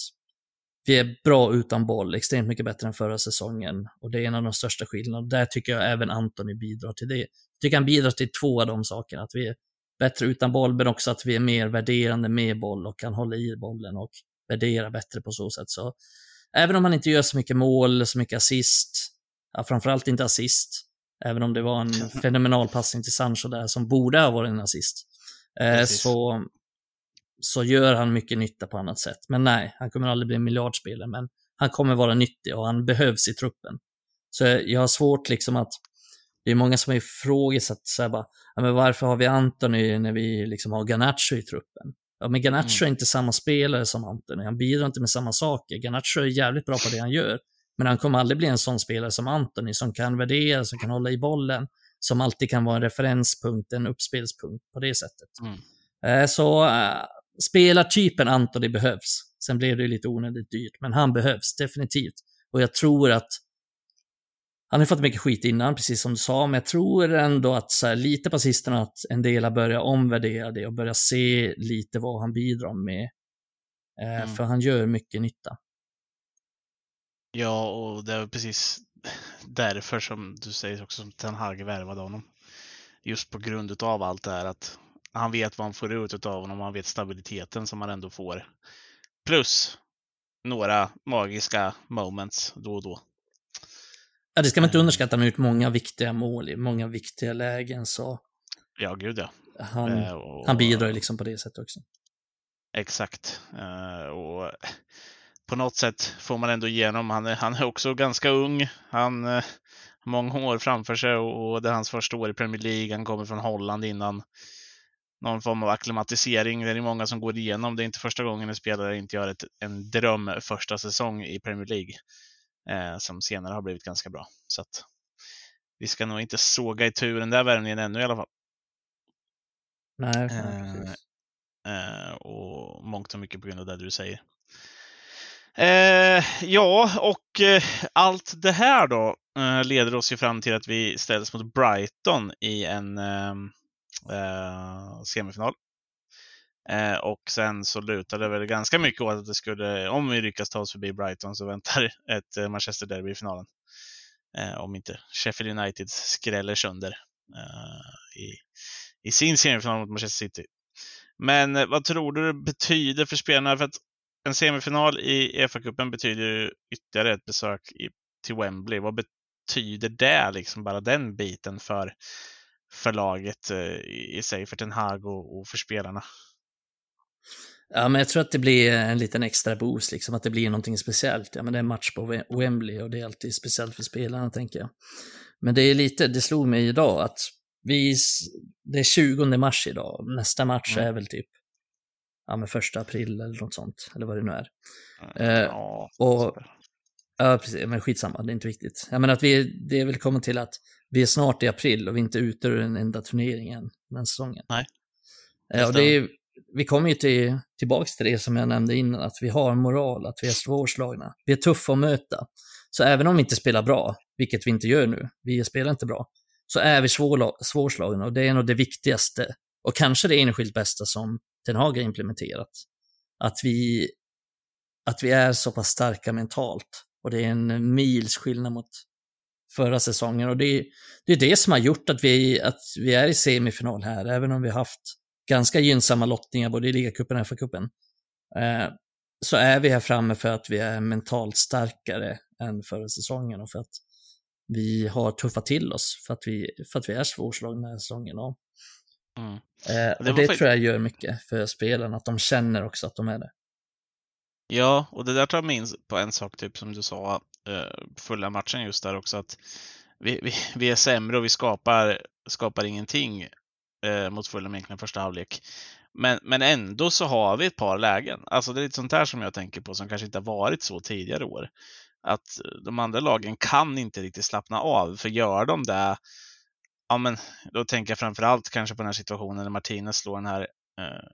vi är bra utan boll, extremt mycket bättre än förra säsongen. Och det är en av de största skillnaderna. Där tycker jag även Antoni bidrar till det. Jag tycker han bidrar till två av de sakerna. Att vi är bättre utan boll, men också att vi är mer värderande med boll och kan hålla i bollen och värdera bättre på så sätt. Så även om han inte gör så mycket mål, så mycket assist, ja, framförallt inte assist, även om det var en fenomenal passning till Sancho där som borde ha varit en assist, eh, så så gör han mycket nytta på annat sätt. Men nej, han kommer aldrig bli en miljardspelare, men han kommer vara nyttig och han behövs i truppen. Så jag har svårt liksom att, det är många som har ifrågasatt så här bara, ja, men varför har vi Antoni när vi liksom har Ganacho i truppen? Ja, men Ganacho mm. är inte samma spelare som Antoni, han bidrar inte med samma saker. Ganacho är jävligt bra på det han gör, men han kommer aldrig bli en sån spelare som Antoni som kan värdera, som kan hålla i bollen, som alltid kan vara en referenspunkt, en uppspelspunkt på det sättet. Mm. Eh, så eh, spelartypen Antoni behövs. Sen blev det lite onödigt dyrt, men han behövs definitivt. Och jag tror att han har fått mycket skit innan, precis som du sa, men jag tror ändå att så här, lite på sistone att en del har börjat omvärdera det och börjat se lite vad han bidrar med. Eh, mm. För han gör mycket nytta. Ja, och det är precis därför som du säger också som Ten Hag värvade honom. Just på grund av allt det här att han vet vad han får ut av honom, han vet stabiliteten som han ändå får. Plus några magiska moments då och då. Ja, det ska man inte eh. underskatta. Han har gjort många viktiga mål i många viktiga lägen. Så ja, gud ja. Han, eh, och, han bidrar liksom på det sättet också. Exakt. Eh, och på något sätt får man ändå igenom, han är, han är också ganska ung. Han har många år framför sig och det är hans första år i Premier League. Han kommer från Holland innan någon form av akklimatisering. Det är många som går igenom. Det är inte första gången en spelare inte gör ett, en dröm första säsong i Premier League eh, som senare har blivit ganska bra. Så att vi ska nog inte såga i tur den där värvningen ännu i alla fall. Nej, eh, eh, och mångt och mycket på grund av det du säger. Eh, ja, och eh, allt det här då eh, leder oss ju fram till att vi ställs mot Brighton i en ehm, eh, semifinal. Eh, och sen så lutar det väl ganska mycket åt att det skulle, om vi lyckas ta oss förbi Brighton så väntar ett eh, Manchester Derby i finalen. Eh, om inte Sheffield United skräller sönder eh, i, i sin semifinal mot Manchester City. Men eh, vad tror du det betyder för spelarna? För att en semifinal i EFA-cupen betyder ytterligare ett besök i, till Wembley. Vad betyder det, liksom bara den biten för för laget eh, i sig, för Ten Hag och, och för spelarna. Ja, men jag tror att det blir en liten extra boost, liksom, att det blir någonting speciellt. Ja, men det är en match på Wembley och det är alltid speciellt för spelarna, tänker jag. Men det är lite, det slog mig idag att vi, det är 20 mars idag. Nästa match Mm. är väl typ ja, men första april eller något sånt. Eller vad det nu är. Eh, ja, och- Ja, precis. Men skitsamma, det är inte viktigt. Jag menar att vi, det är väl kommit till att vi är snart i april och vi är inte ute ur en enda turnering än den säsongen. Nej, Eh, och det är, vi kommer ju till, tillbaks till det som jag nämnde innan, att vi har moral, att vi är svårslagna. Vi är tuffa att möta. Så även om vi inte spelar bra, vilket vi inte gör nu, vi spelar inte bra, så är vi svårslagna och det är nog det viktigaste och kanske det enskilt bästa som Ten Hag har implementerat. Att vi, att vi är så pass starka mentalt och det är en mils skillnad mot förra säsongen och det, är- det är det som har gjort att vi, att vi är i semifinal här, även om vi har haft ganska gynnsamma lottningar både i ligacupen och FA-cupen. Eh, så är vi här framme för att vi är mentalt starkare än förra säsongen och för att vi har tuffat till oss för att vi, för att vi är svårslagna den här säsongen. Och, Mm. eh, Det och det fakt- tror jag gör mycket för spelarna, att de känner också att de är det. Ja, och det där tar jag minns på en sak, typ som du sa, eh, fulla matchen just där också, att vi, vi, vi är sämre och vi skapar, skapar ingenting eh, mot Fulham egentligen första halvlek. Men, men ändå så har vi ett par lägen. Alltså det är lite sånt där som jag tänker på som kanske inte har varit så tidigare år. Att de andra lagen kan inte riktigt slappna av, för gör de det, ja men då tänker jag framförallt kanske på den här situationen när Martinez slår den här eh,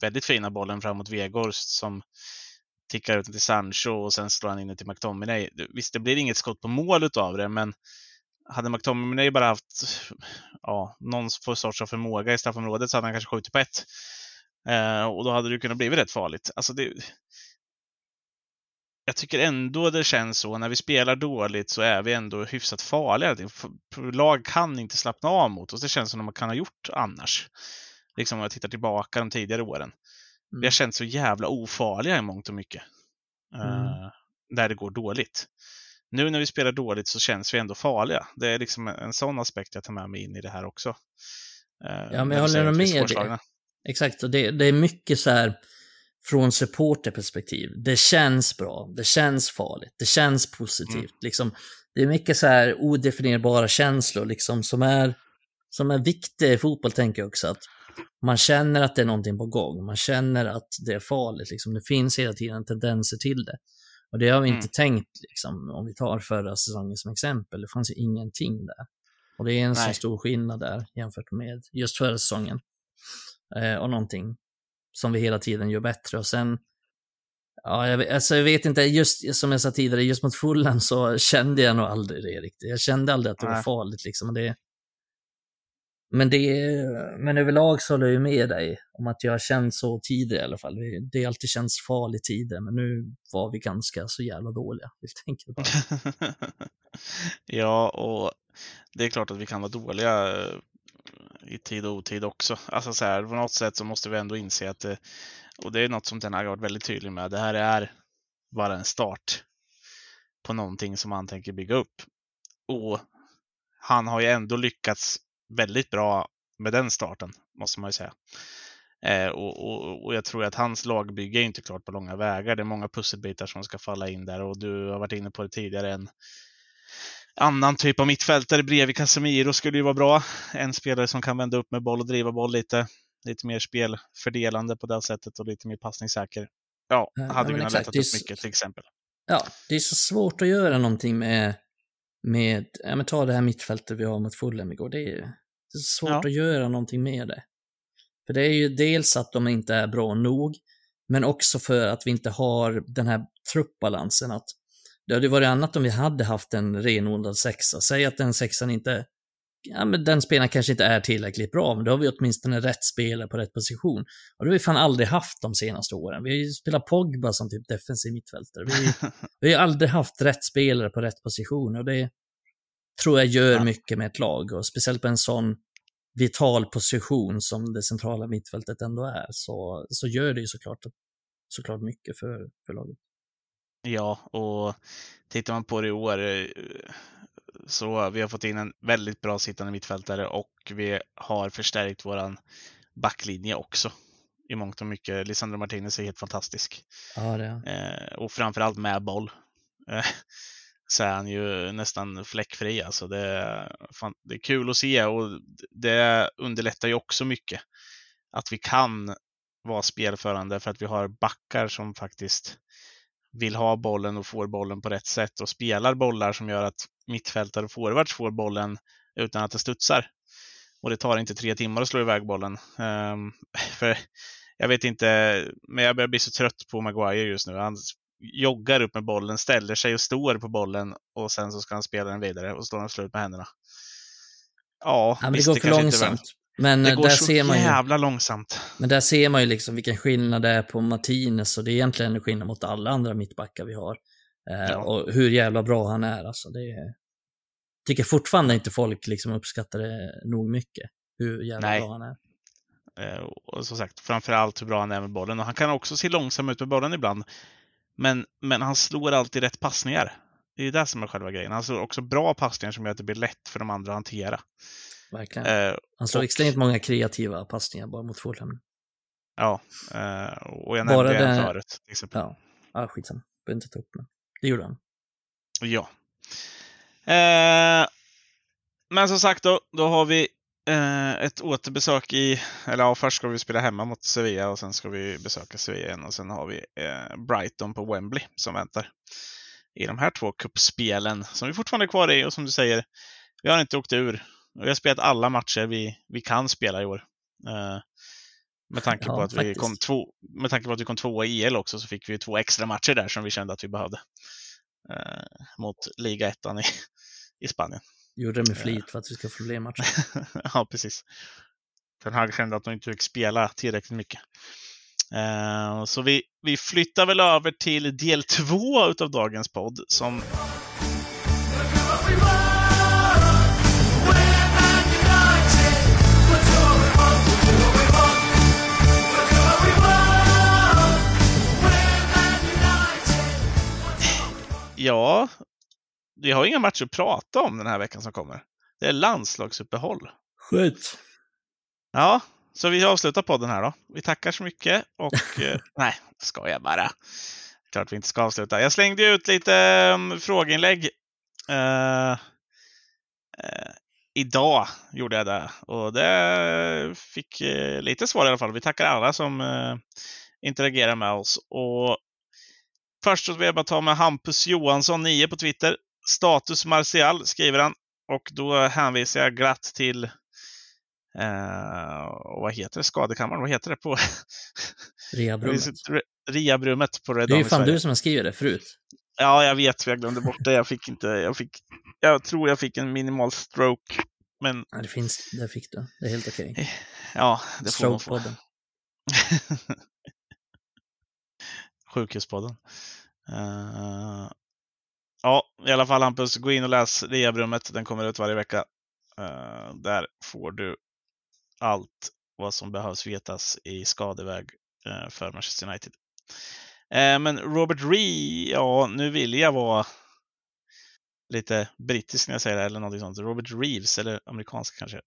väldigt fina bollen fram mot som tickar ut den till Sancho och sen slår han in den till McTominay. Visst, det blir inget skott på mål utav det, men hade McTominay bara haft ja, någon sorts av förmåga i straffområdet så hade han kanske skjutit på ett. Eh, och då hade det kunnat bli rätt farligt. Alltså det, jag tycker ändå det känns så. När vi spelar dåligt så är vi ändå hyfsat farliga. Lag kan inte slappna av mot oss. Det känns som de kan ha gjort annars. Liksom om jag tittar tillbaka de tidigare åren. Vi har känt så jävla ofarliga i mångt och mycket. Mm. Eh, där det går dåligt. Nu när vi spelar dåligt så känns vi ändå farliga. Det är liksom en sån aspekt jag tar med mig in i det här också. Eh, Ja, men jag håller med dig. Exakt, och det, det är mycket så här från supporterperspektiv. Det känns bra, det känns farligt, det känns positivt. Mm. Liksom, det är mycket så här odefinierbara känslor liksom, som, är, som är viktiga i fotboll, tänker jag också. Att man känner att det är någonting på gång, man känner att det är farligt. Liksom. Det finns hela tiden tendenser till det. Och det har vi Mm. inte tänkt, liksom, om vi tar förra säsongen som exempel. Det fanns ju ingenting där. Och det är en så stor skillnad där jämfört med just förra säsongen. Eh, och någonting som vi hela tiden gör bättre. Och sen, ja, jag, vet- alltså jag vet inte, just som jag sa tidigare, just mot Fulham så kände jag nog aldrig det riktigt. Jag kände aldrig att det var farligt liksom. Det, men, det, men överlag så håller jag med dig om att jag har känt så tidigare i alla fall. Det har alltid känts farligt tidigare, men nu var vi ganska så jävla dåliga helt enkelt. ja, och det är klart att vi kan vara dåliga eh, i tid och otid också. Alltså så här, på något sätt så måste vi ändå inse att det, och det är något som den har varit väldigt tydlig med, det här är bara en start på någonting som han tänker bygga upp. Och han har ju ändå lyckats väldigt bra med den starten, måste man ju säga. Eh, och, och, och jag tror att hans lagbygge är inte klart på långa vägar. Det är många pusselbitar som ska falla in där och du har varit inne på det tidigare. En annan typ av mittfältare bredvid Casemiro skulle ju vara bra. En spelare som kan vända upp med boll och driva boll lite. Lite mer spelfördelande på det sättet och lite mer passningssäker. Ja, Ja, hade kunnat är upp mycket till exempel. Ja, det är så svårt att göra någonting med, med ja, men ta det här mittfältet vi har mot Fulham igår. Det är, det är så svårt Ja. att göra någonting med det. För det är ju dels att de inte är bra nog, men också för att vi inte har den här truppbalansen. Att det hade varit annat om vi hade haft en renodlad sexa. Säg att den sexan inte, ja men den spelaren kanske inte är tillräckligt bra, men då har vi åtminstone rätt spelare på rätt position. Och det har vi fan aldrig haft de senaste åren. Vi har ju spelat Pogba som typ defensiv mittfältare. Vi, vi har aldrig haft rätt spelare på rätt position och det tror jag gör mycket med ett lag och speciellt på en sån vital position som det centrala mittfältet ändå är så, så gör det ju såklart, såklart mycket för, för laget. Ja, och tittar man på det i år eh, så vi har fått in en väldigt bra sittande mittfältare och vi har förstärkt våran backlinje också i mångt och mycket. Lisandro Martinez är helt fantastisk. Ja, det är Eh, och framförallt med boll. Eh, så är han ju nästan fläckfri. Alltså det, fan, det är kul att se och det underlättar ju också mycket att vi kan vara spelförande för att vi har backar som faktiskt vill ha bollen och får bollen på rätt sätt och spelar bollar som gör att mittfältare och forwards får bollen utan att det studsar. Och det tar inte tre timmar att slå iväg bollen. Um, för jag vet inte, men jag börjar bli så trött på Maguire just nu. Han joggar upp med bollen, ställer sig och står på bollen och sen så ska han spela den vidare och står han och slår ut med händerna. Ja, ja men visst, det går för långsamt. Men det går där så ser man ju, jävla långsamt. Men där ser man ju liksom vilken skillnad det är på Martinez och det är egentligen en skillnad mot alla andra mittbackar vi har. Eh, ja. Och hur jävla bra han är alltså. Det är, tycker fortfarande inte folk liksom uppskattar det nog mycket. Hur jävla Nej. bra han är. Eh, och som sagt, framförallt hur bra han är med bollen. Och han kan också se långsam ut med bollen ibland. Men, men han slår alltid rätt passningar. Det är det som är själva grejen. Han slår också bra passningar som gör att det blir lätt för de andra att hantera. Verkligen. Eh, han slår och, extremt många kreativa passningar bara mot Fulham. Ja, eh, och jag nämnde det... en förut. Till exempel. Ja, ja skitsamma. Behöver inte ta upp det. Det gjorde han. Ja. Eh, men som sagt då, då har vi eh, ett återbesök i, eller ja, först ska vi spela hemma mot Sevilla och sen ska vi besöka Sevilla igen och sen har vi eh, Brighton på Wembley som väntar i de här två kuppspelen som vi fortfarande är kvar i och som du säger, vi har inte åkt ur. Vi har spelat alla matcher vi, vi kan spela i år. Eh, med tanke, ja, på att vi kom två, med tanke på att vi kom tvåa i EL också så fick vi två extra matcher där som vi kände att vi behövde. Eh, mot ligaettan i, i Spanien. Gjorde det med flit för att vi ska få fler matcher. ja, precis. Ten Hag kände att de inte fick spela tillräckligt mycket. Uh, så vi, vi flyttar väl över till del två av dagens podd som Ja, vi har inga matcher att prata om den här veckan som kommer. Det är landslagsuppehåll. Skönt. Ja, så vi avslutar podden här då. Vi tackar så mycket och eh, nej, ska jag bara. Klart vi inte ska avsluta. Jag slängde ut lite um, frågeinlägg. Uh, uh, idag gjorde jag det och det fick uh, lite svar i alla fall. Vi tackar alla som interagerar med oss. Och Först så vill jag bara ta med Hampus Johansson, 9 på Twitter. Status Martial skriver han. Och då hänvisar jag glatt till eh, vad heter det? Skadekammaren? Vad heter det på? Rehabrummet. Rehabrummet på Red Det är ju fan du som har skrivit det förut. Ja, jag vet, jag glömde bort det. Jag fick inte, jag fick, jag tror jag fick en minimal stroke. Men... Ja, det finns, det fick du. Det är helt okej. Okay. Ja, det får man få. Sjukhuspodden. Uh, ja, i alla fall Hampus, gå in och läs rehabrummet. Den kommer ut varje vecka. Uh, där får du allt vad som behövs vetas i skadeväg uh, för Manchester United. men Robert Ree, ja, nu vill jag vara lite brittisk när jag säger det, eller någonting sånt. Robert Reeves, eller amerikansk kanske.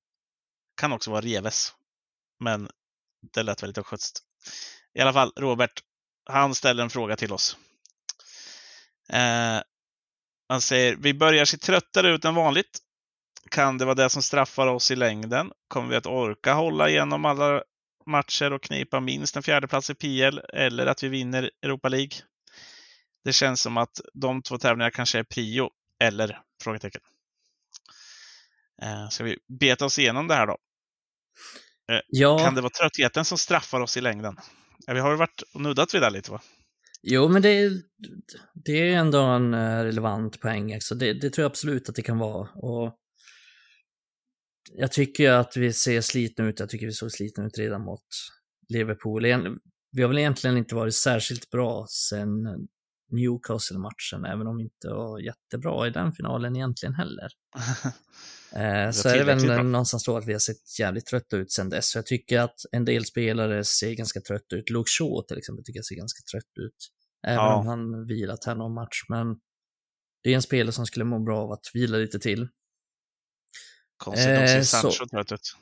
Kan också vara Reves. Men det lät väldigt östgötskt. I alla fall, Robert, han ställer en fråga till oss. Eh, han säger, vi börjar se tröttare ut än vanligt. Kan det vara det som straffar oss i längden? Kommer vi att orka hålla igenom alla matcher och knipa minst en fjärdeplats i PL eller att vi vinner Europa League? Det känns som att de två tävlingarna kanske är prio, eller? Frågetecken. Eh, ska vi beta oss igenom det här då? Eh, ja. Kan det vara tröttheten som straffar oss i längden? Ja, vi har varit och nuddat vid det lite va? Jo, men det, det är ändå en eh, relevant poäng. Så det, det tror jag absolut att det kan vara. Och jag tycker att vi ser slitna ut. Jag tycker vi såg slitna ut redan mot Liverpool. Vi har väl egentligen inte varit särskilt bra sen Newcastle-matchen, även om vi inte var jättebra i den finalen egentligen heller. eh, så är det väl bra. någonstans då att vi har sett jävligt trötta ut sen dess. Så jag tycker att en del spelare ser ganska trötta ut. Luke Shaw till exempel tycker jag ser ganska trött ut. Även ja. om han vilat här någon match. Men det är en spelare som skulle må bra av att vila lite till. Konstigt, eh, de ser Sancho trött ut.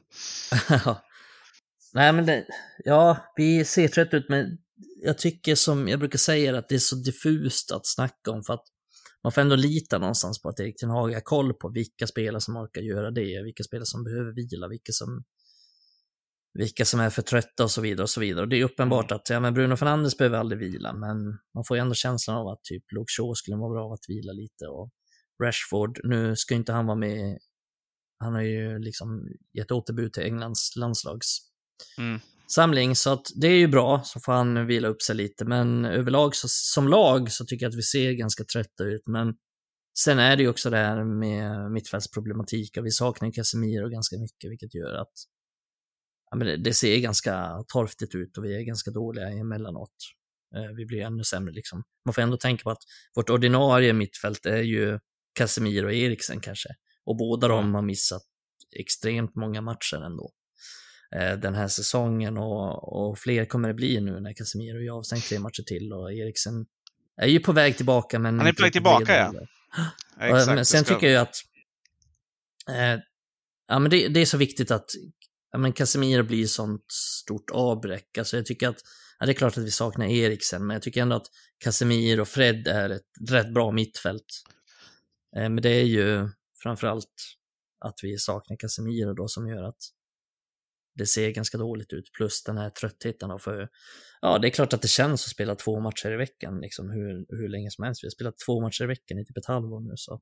Nej men det, ja, vi ser trött ut men jag tycker som jag brukar säga att det är så diffust att snacka om för att man får ändå lita någonstans på att Erik Ten Hag har koll på vilka spelare som orkar göra det, vilka spelare som behöver vila, vilka som vilka som är för trötta och så vidare. och så vidare. Och det är uppenbart att ja, men Bruno Fernandes behöver aldrig vila, men man får ju ändå känslan av att typ Luke Shaw skulle vara bra att vila lite. Och Rashford, nu ska inte han vara med, han har ju liksom gett återbud till Englands landslags Mm. Samling, så att det är ju bra, så får han vila upp sig lite. Men överlag, så, som lag, så tycker jag att vi ser ganska trötta ut. Men sen är det ju också det här med mittfältsproblematik och vi saknar Casemiro ganska mycket, vilket gör att ja, men det, det, ser ganska torftigt ut och vi är ganska dåliga emellanåt. Eh, vi blir ännu sämre liksom. Man får ändå tänka på att vårt ordinarie mittfält är ju Casemiro och Eriksen kanske. Och båda de har missat extremt många matcher ändå den här säsongen och, och fler kommer det bli nu när Casemiro är avstängd tre matcher till och Eriksen är ju på väg tillbaka. Men Han är på väg tillbaka, ja. ja exakt, men sen tycker jag att eh, ja, men det, det, är så viktigt att ja, men Casemiro blir sånt stort avbräck. Alltså jag tycker att, ja, det är klart att vi saknar Eriksen, men jag tycker ändå att Casemiro och Fred är ett rätt bra mittfält. Eh, men det är ju framförallt att vi saknar Casemiro då som gör att det ser ganska dåligt ut, plus den här tröttheten. Då för, ja, det är klart att det känns att spela två matcher i veckan, liksom hur, hur länge som helst. Vi har spelat två matcher i veckan i typ ett halvår nu, så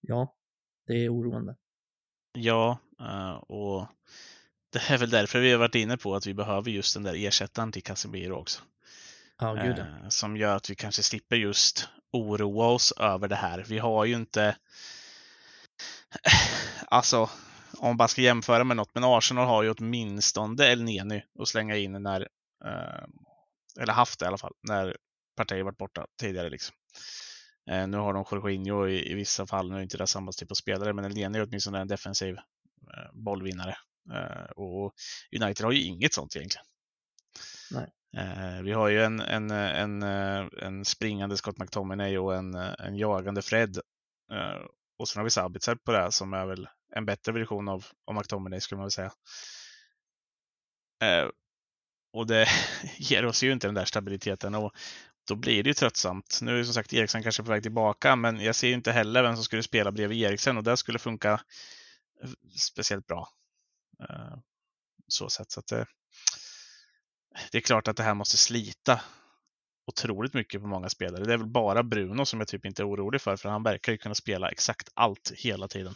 ja, det är oroande. Ja, eh, och det är väl därför vi har varit inne på att vi behöver just den där ersättaren till Casemiro också. Ja, gud ja. Som gör att vi kanske slipper just oroa oss över det här. Vi har ju inte... Alltså, om man bara ska jämföra med något, men Arsenal har ju åtminstone El Neny att slänga in när, eh, eller haft det i alla fall, när Partey varit borta tidigare. Liksom. Eh, nu har de Jorginho i, i vissa fall, nu är inte det samma typ av spelare, men El Neny är åtminstone en defensiv eh, bollvinnare. Och United har ju inget sånt egentligen. Nej. Vi har ju en, en, en, en springande Scott McTominay och en, en jagande Fred. Och sen har vi Sabitzer på det som är väl en bättre version av, av McTominay skulle man väl säga. Eh, och det ger oss ju inte den där stabiliteten och då blir det ju tröttsamt. Nu är som sagt Eriksen kanske på väg tillbaka, men jag ser ju inte heller vem som skulle spela bredvid Eriksen och det skulle funka eh, speciellt bra. Eh, så sätt. Så att det, det är klart att det här måste slita otroligt mycket på många spelare. Det är väl bara Bruno som jag typ inte är orolig för, för han verkar ju kunna spela exakt allt hela tiden.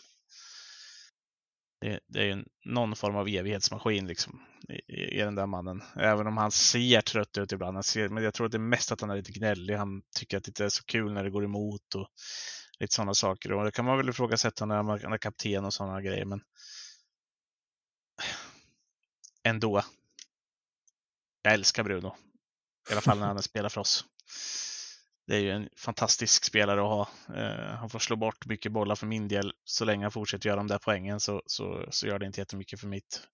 Det, det är ju någon form av evighetsmaskin liksom i, i, den där mannen. Även om han ser trött ut ibland. Ser, men jag tror att det är mest att han är lite gnällig. Han tycker att det inte är så kul när det går emot och lite sådana saker. Och det kan man väl ifrågasätta när han är kapten och sådana grejer. Men ändå. Jag älskar Bruno. I alla fall när han spelar för oss. Det är ju en fantastisk spelare att ha. Uh, han får slå bort mycket bollar för min del. Så länge han fortsätter göra de där poängen så, så, så gör det inte jättemycket för mitt.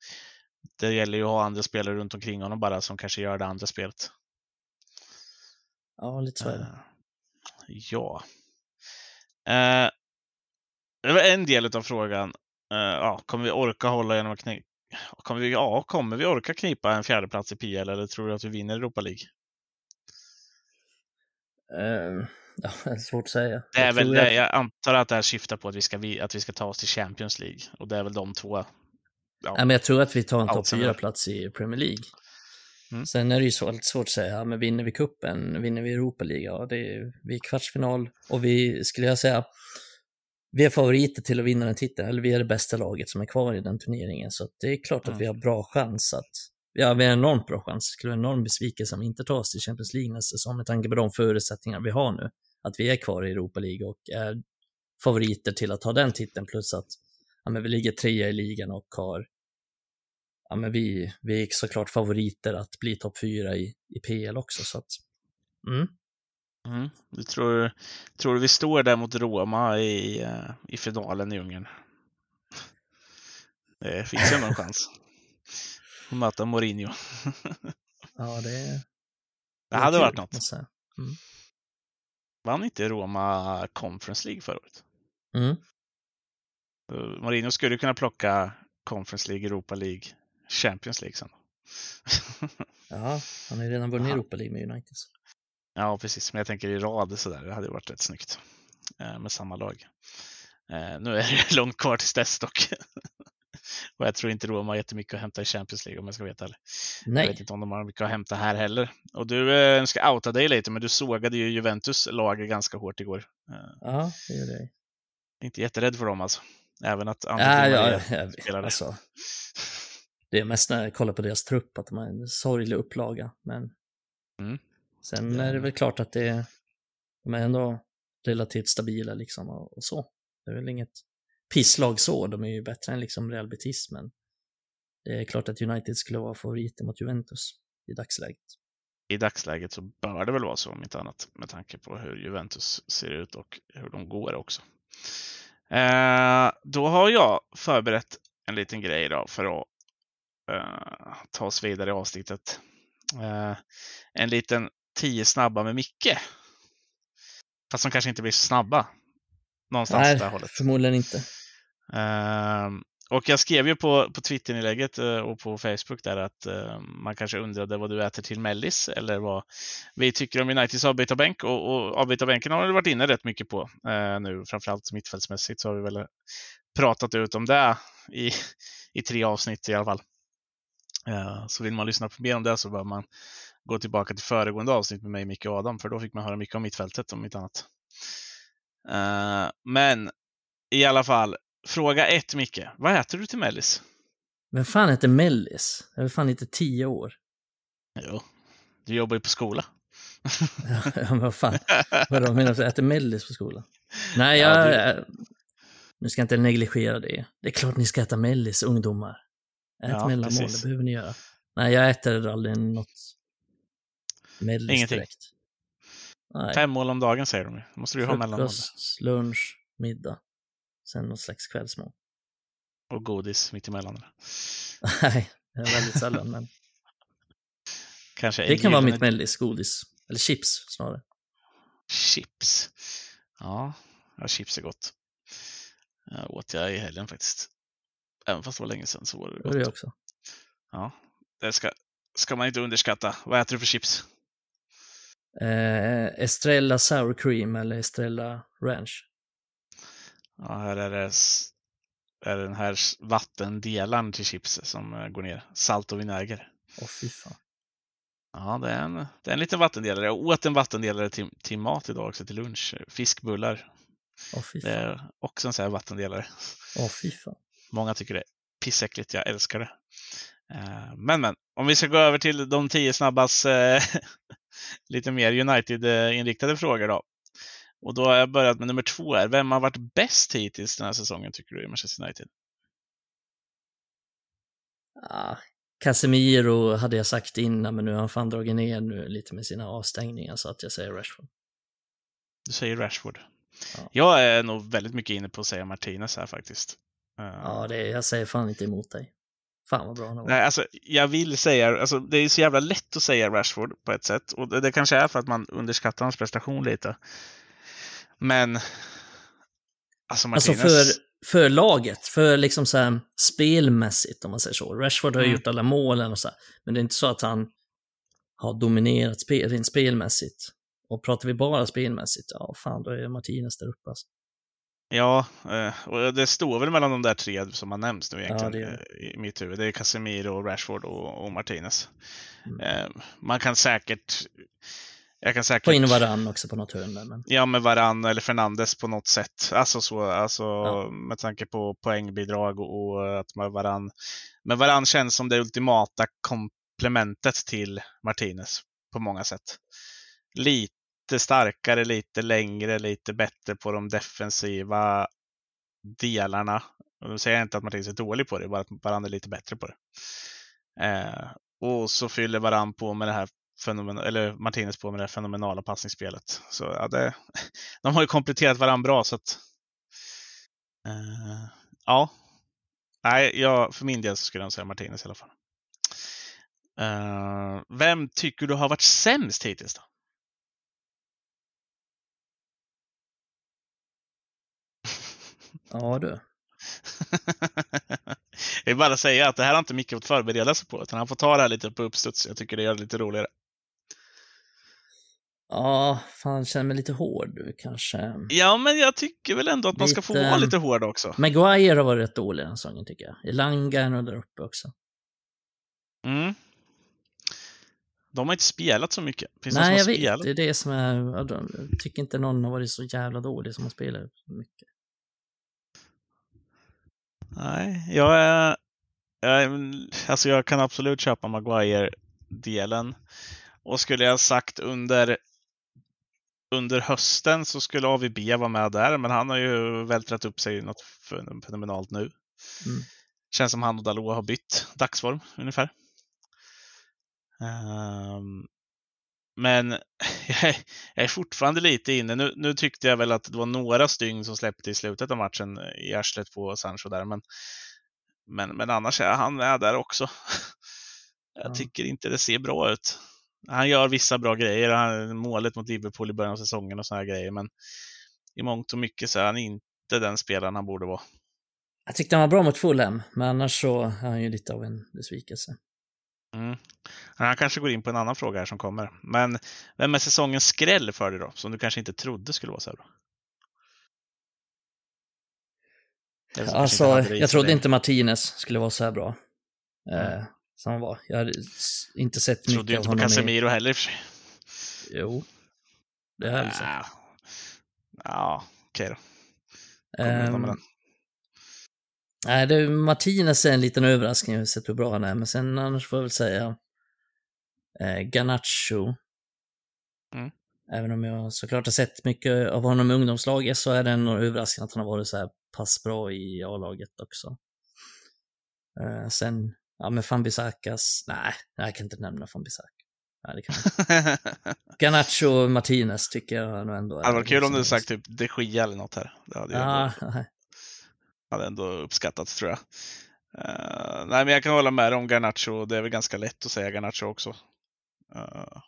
Det gäller ju att ha andra spelare runt omkring honom bara som kanske gör det andra spelet. Ja, lite så är det. Uh, ja. Uh, det var en del av frågan. ja, kommer vi orka hålla genom att knipa? Kommer vi, ja, kommer vi orka knipa en fjärdeplats i PL eller tror du att vi vinner Europa League? Uh, ja, det är svårt att säga. Det är jag, väl, jag... jag antar att det här syftar på att vi, ska, att vi ska ta oss till Champions League och det är väl de två. Ja, men jag tror att vi tar en topp 4-plats i Premier League. Mm. Sen är det ju så, lite svårt att säga, men vinner vi kuppen, vinner vi Europa League, ja, det är, vi är kvartsfinal och vi, skulle jag säga, vi är favoriter till att vinna den titeln, eller vi är det bästa laget som är kvar i den turneringen, så det är klart mm. att vi har bra chans att Ja, vi har en enormt bra chans. Det skulle vara en enorm besvikelse om vi inte tar oss till Champions League nästa säsong med tanke på de förutsättningar vi har nu. Att vi är kvar i Europa League och är favoriter till att ta den titeln plus att ja, men vi ligger trea i ligan och har ja, men vi, vi är såklart favoriter att bli topp fyra i, i PL också. Så att, mm. Mm. Du tror, tror du vi står där mot Roma i, eh, i finalen i Ungern? Det finns ju någon chans och möta Mourinho. ja, det, det hade kul, varit något. Mm. Vann inte Roma Conference League förra året? Mm. Mourinho skulle kunna plocka Conference League, Europa League, Champions League sen. ja, han har ju redan vunnit Europa League med United. Ja, precis. Men jag tänker i rad sådär. Det hade varit rätt snyggt eh, med samma lag. Eh, nu är det långt kvar tills dess dock. Och jag tror inte Roma har jättemycket att hämta i Champions League om jag ska veta det. Nej. Jag vet inte om de har mycket att hämta här heller. Och du eh, ska outa dig lite, men du sågade ju Juventus lag ganska hårt igår. Eh, Ja, det gör det. inte jätterädd för dem alltså. Även att Ja, Di ja, ja, spelade. alltså, det är mest när jag kollar på deras trupp att de har en sorglig upplaga. Men Mm. sen är det väl klart att det är, de är ändå relativt stabila liksom och, och så. Det är väl inget pisslag så, de är ju bättre än liksom Real Betis, men det är klart att United skulle vara favoriter mot Juventus i dagsläget. I dagsläget så bör det väl vara så om inte annat med tanke på hur Juventus ser ut och hur de går också. Eh, då har jag förberett en liten grej då för att eh, ta oss vidare i avsnittet. Eh, en liten tio snabba med Micke. Fast de kanske inte blir så snabba. Någonstans Nej, här hållet. förmodligen inte. Ehm, och jag skrev ju på, på Twitter-inlägget eh, och på Facebook där att eh, man kanske undrade vad du äter till mellis eller vad vi tycker om Uniteds avbytarbänk. Och, och avbytarbänken har vi varit inne rätt mycket på eh, nu, framförallt mittfältsmässigt så har vi väl pratat ut om det i, i tre avsnitt i alla fall. Ehm, så vill man lyssna på mer om det så bör man gå tillbaka till föregående avsnitt med mig, Micke och Adam, för då fick man höra mycket om mittfältet om inte annat. Ehm, men i alla fall, fråga ett Micke. Vad äter du till mellis? Men fan heter Mellis? Jag är fan inte tio år. Jo, du jobbar ju på skola. Ja, men vad fan, vadå menar du? att jag äter Mellis på skolan? Nej, Ja, jag... du- Nu ska jag inte negligera det. Det är klart ni ska äta Mellis, ungdomar. Ät Ja, mellanmål, precis. det behöver ni göra. Nej, jag äter aldrig något Mellis Ingenting. direkt. Nej, Fem mål om dagen säger de ju. Måste du ju ha mellanmål. frukost, lunch, middag. Sen något slags kvällsmål. Och godis mitt emellan. Nej, väldigt sällan, men Kanske det kan vara mitt Mellis, godis. Eller chips snarare. Chips. Ja, ja, chips är gott. Jag åt jag i helgen faktiskt. Även fast det var länge sedan så var det är det gott. också. Ja, det ska, ska man inte underskatta. Vad äter du för chips? Eh, Estrella Sour Cream eller Estrella Ranch. Ja, här är det, är det den här vattendelaren till chips som eh, går ner. Salt och vinäger. Åh fy fan. Ja, det är, en, det är en liten vattendelare. Jag åt en vattendelare till, till mat idag också till lunch. Fiskbullar. Åh fy Det fan. är också en sån här vattendelare. Åh fy fan. Många tycker det är pissäckligt. Jag älskar det. Eh, Men, men, om vi ska gå över till de tio snabbas eh, lite mer United-inriktade frågor då. Och då har jag börjat med nummer två. Här. Vem har varit bäst hittills den här säsongen tycker du i Manchester United? Ah, Casemiro hade jag sagt innan, men nu har han fan dragit ner nu lite med sina avstängningar så att jag säger Rashford. Du säger Rashford. Ja. Jag är nog väldigt mycket inne på att säga Martinez här faktiskt. Eh, Ja, det, jag säger fan inte emot dig. Fan vad bra han var. Nej, alltså, jag vill säga, alltså, det är så jävla lätt att säga Rashford på ett sätt. Och det, det kanske är för att man underskattar hans prestation lite. Men, alltså Alltså Martinez. för, för laget, för liksom så här spelmässigt om man säger så. Rashford har Mm. gjort alla målen och så här, men det är inte så att han har dominerat spel, rent spelmässigt. Och pratar vi bara spelmässigt, ja fan då är Martinez där uppe alltså. Ja, eh, och det står väl mellan de där tre som har nämnts nu egentligen det gör eh, i mitt huvud. Det är Casemiro, Rashford och, och Martinez. Mm. Eh, Man kan säkert... Jag kan säkert... Få in varann också på något hörn men Ja, med Varann eller Fernandes på något sätt. Alltså så, alltså Ja. med tanke på poängbidrag och, och att man Varann... Men Varann känns som det ultimata komplementet till Martinez på många sätt. Lite starkare, lite längre, lite bättre på de defensiva delarna. Och då säger jag inte att Martinez är dålig på det, bara att Varann är lite bättre på det. Eh, och så fyller Varann på med det här fenomen eller Martinez på med det fenomenala passningsspelet. Så ja, det, de har ju kompletterat varandra bra så att eh, ja. Nej, jag, för min del så skulle jag säga Martinez i alla fall. Eh, vem tycker du har varit sämst hittills då? ja du. jag vill bara säga att det här har inte Micke fått förbereda sig på, utan han får ta det här lite på uppstuds. Jag tycker det gör det lite roligare. Ja, fan känner mig lite hård kanske. Ja, men jag tycker väl ändå att man ska få vara lite hård också. Maguire har varit rätt dålig den säsongen tycker jag. Elanga är nog där uppe också. Mm. De har inte spelat så mycket. Finns Nej, jag har vet. spelat? Det är det som är... Jag tycker inte någon har varit så jävla dålig som har spelat så mycket. Nej, jag är... Jag, alltså jag kan absolut köpa Maguire-delen. Och skulle jag sagt under, under hösten så skulle AVB vara med där, men han har ju vältrat upp sig något fen- fenomenalt nu. Mm. Känns som han och Dalot har bytt dagsform ungefär. Ehm, men jag är, fortfarande lite inne. Nu, nu tyckte jag väl att det var några stygn som släppte i slutet av matchen i arslet på Sancho där, men, men, men annars är han med där också. Jag Ja. tycker inte det ser bra ut. Han gör vissa bra grejer, han, målet mot Liverpool i början av säsongen och här grejer, men i mångt och mycket så är han inte den spelaren han borde vara. Jag tyckte han var bra mot Fulham, men annars så är han ju lite av en besvikelse. Mm. Han kanske går in på en annan fråga här som kommer. Men vem är säsongens skräll för dig då? Som du kanske inte trodde skulle vara så här bra? Alltså, jag trodde inte Martinez skulle vara så här bra. Mm. Eh, som han var. Jag s- inte sett Trodde mycket ju av inte på honom i... Casemiro heller i och för sig. Jo. Det har jag väl sett. Ja, okej då. Med Ehm, den. Nej, det, Martinez är en liten överraskning, jag har sett hur bra han är, men sen annars får jag väl säga eh, Garnacho. Mm. Även om jag såklart har sett mycket av honom i ungdomslaget så är det en överraskning att han har varit så här pass bra i A-laget också. Eh, sen, ja men Fambisakas, nej, jag kan inte nämna Fambisaka. Nej, det kan jag inte. Garnacho och Martinez tycker jag nog ändå Det hade varit kul om du som- sagt typ de Gia eller något här. Det hade, Ja, ändå, nej. hade ändå uppskattats tror jag. Eh, nej, men jag kan hålla med dig om Garnacho. Det är väl ganska lätt att säga Garnacho också. Uh,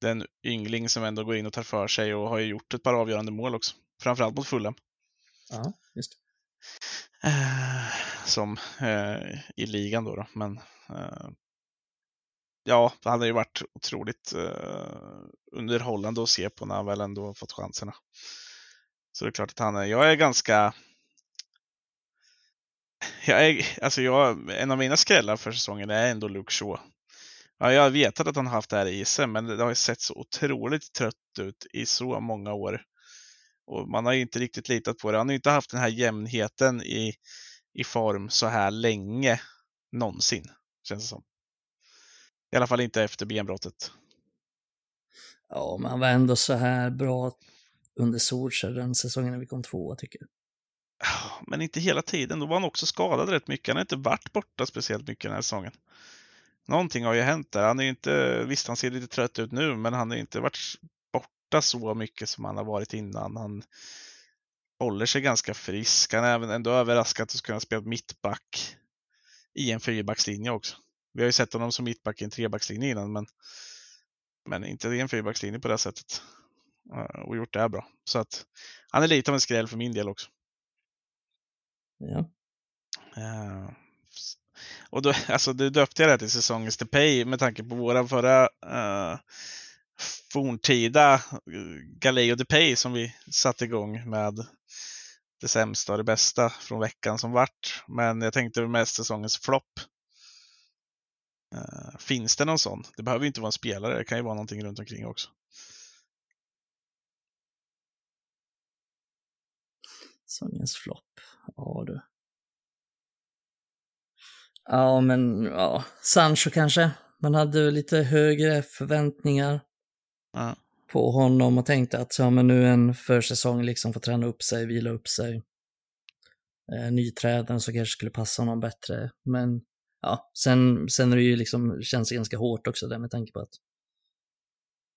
den yngling som ändå går in och tar för sig och har ju gjort ett par avgörande mål också. Framförallt mot Fulham. ja, just det. Som eh, i ligan då. då. Men eh, ja, det hade ju varit otroligt eh, underhållande att se på när han väl ändå fått chanserna. Så det är klart att han är, jag är ganska jag är, alltså jag, en av mina skrällar för säsongen är ändå Luke Shaw. Ja, jag har vetat att han haft det här i sig, men det har ju sett så otroligt trött ut i så många år. Och man har ju inte riktigt litat på det. Han har ju inte haft den här jämnheten i, i form så här länge någonsin, känns det som. I alla fall inte efter benbrottet. Ja, men han var ändå så här bra under Solskjaer den säsongen när vi kom tvåa tycker jag. Ja, Men inte hela tiden. Då var han också skadad rätt mycket. Han har inte varit borta speciellt mycket den här säsongen. Någonting har ju hänt där. Han är inte, visst han ser lite trött ut nu, men han har inte varit borta så mycket som han har varit innan. Han håller sig ganska frisk. Han är även ändå överraskat att kunna spela mittback i en fyrbackslinje också. Vi har ju sett honom som mittback i en trebackslinje innan, men, men inte i en fyrbackslinje på det sättet. Eh, Och gjort det här bra. Så att han är lite av en skräll för min del också. Ja. S- Och då, alltså, det döpte jag det till säsongens The Pay med tanke på våra förra uh, forntida uh, Galeo The Pay som vi satte igång med det sämsta och det bästa från veckan som vart. Men jag tänkte mest säsongens flopp. Eh, finns det någon sån? Det behöver ju inte vara en spelare, det kan ju vara någonting runt omkring också. Säsongens flopp. Ja du. Ja, men ja. Sancho kanske. Man hade lite högre förväntningar Ja. På honom och tänkte att ja, men nu en försäsong liksom får träna upp sig, vila upp sig. Eh, nyträden så kanske skulle passa honom bättre. Men ja, sen, sen är det ju liksom, känns det ganska hårt också där med tanke på att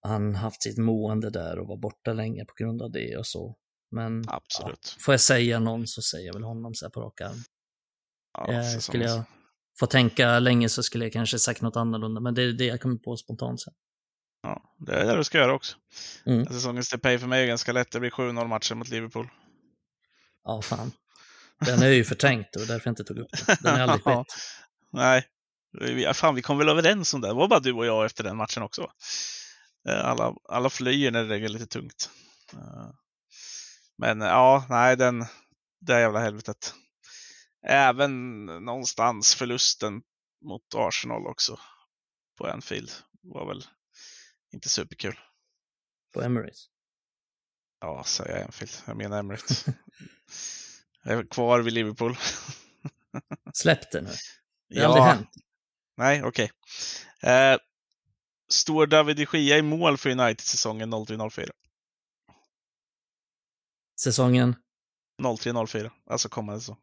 han haft sitt mående där och var borta länge på grund av det och så. Men Absolut. får jag säga någon så säger jag väl honom så här på rak arm. Ja, Eh, skulle jag få tänka länge så skulle jag kanske sagt något annorlunda, men det är det jag kommer på spontant sen. ja, det är det du ska göra också. Mm. Säsongens The Pay för mig är ganska lätt. Det blir 7-0 matcher mot Liverpool. Ja, fan. Den är ju förträngt och därför jag inte tog upp den. Den har aldrig skett. Nej. Fan, vi kom väl överens om det. Det var bara du och jag efter den matchen också. Eh, alla, alla flyger när det regnar lite tungt. Eh, men ja, nej, den, det jävla helvetet. Även någonstans förlusten mot Arsenal också på Anfield var väl inte superkul. På Emirates? Ja, säger jag Anfield. Jag menar Emirates. jag är kvar vid Liverpool. Släpp det nu. Det har ja. aldrig hänt. Nej, okej. Okay. Eh, står David de Gia i mål för United säsongen 03-04? Säsongen? 03-04, alltså kommande säsong.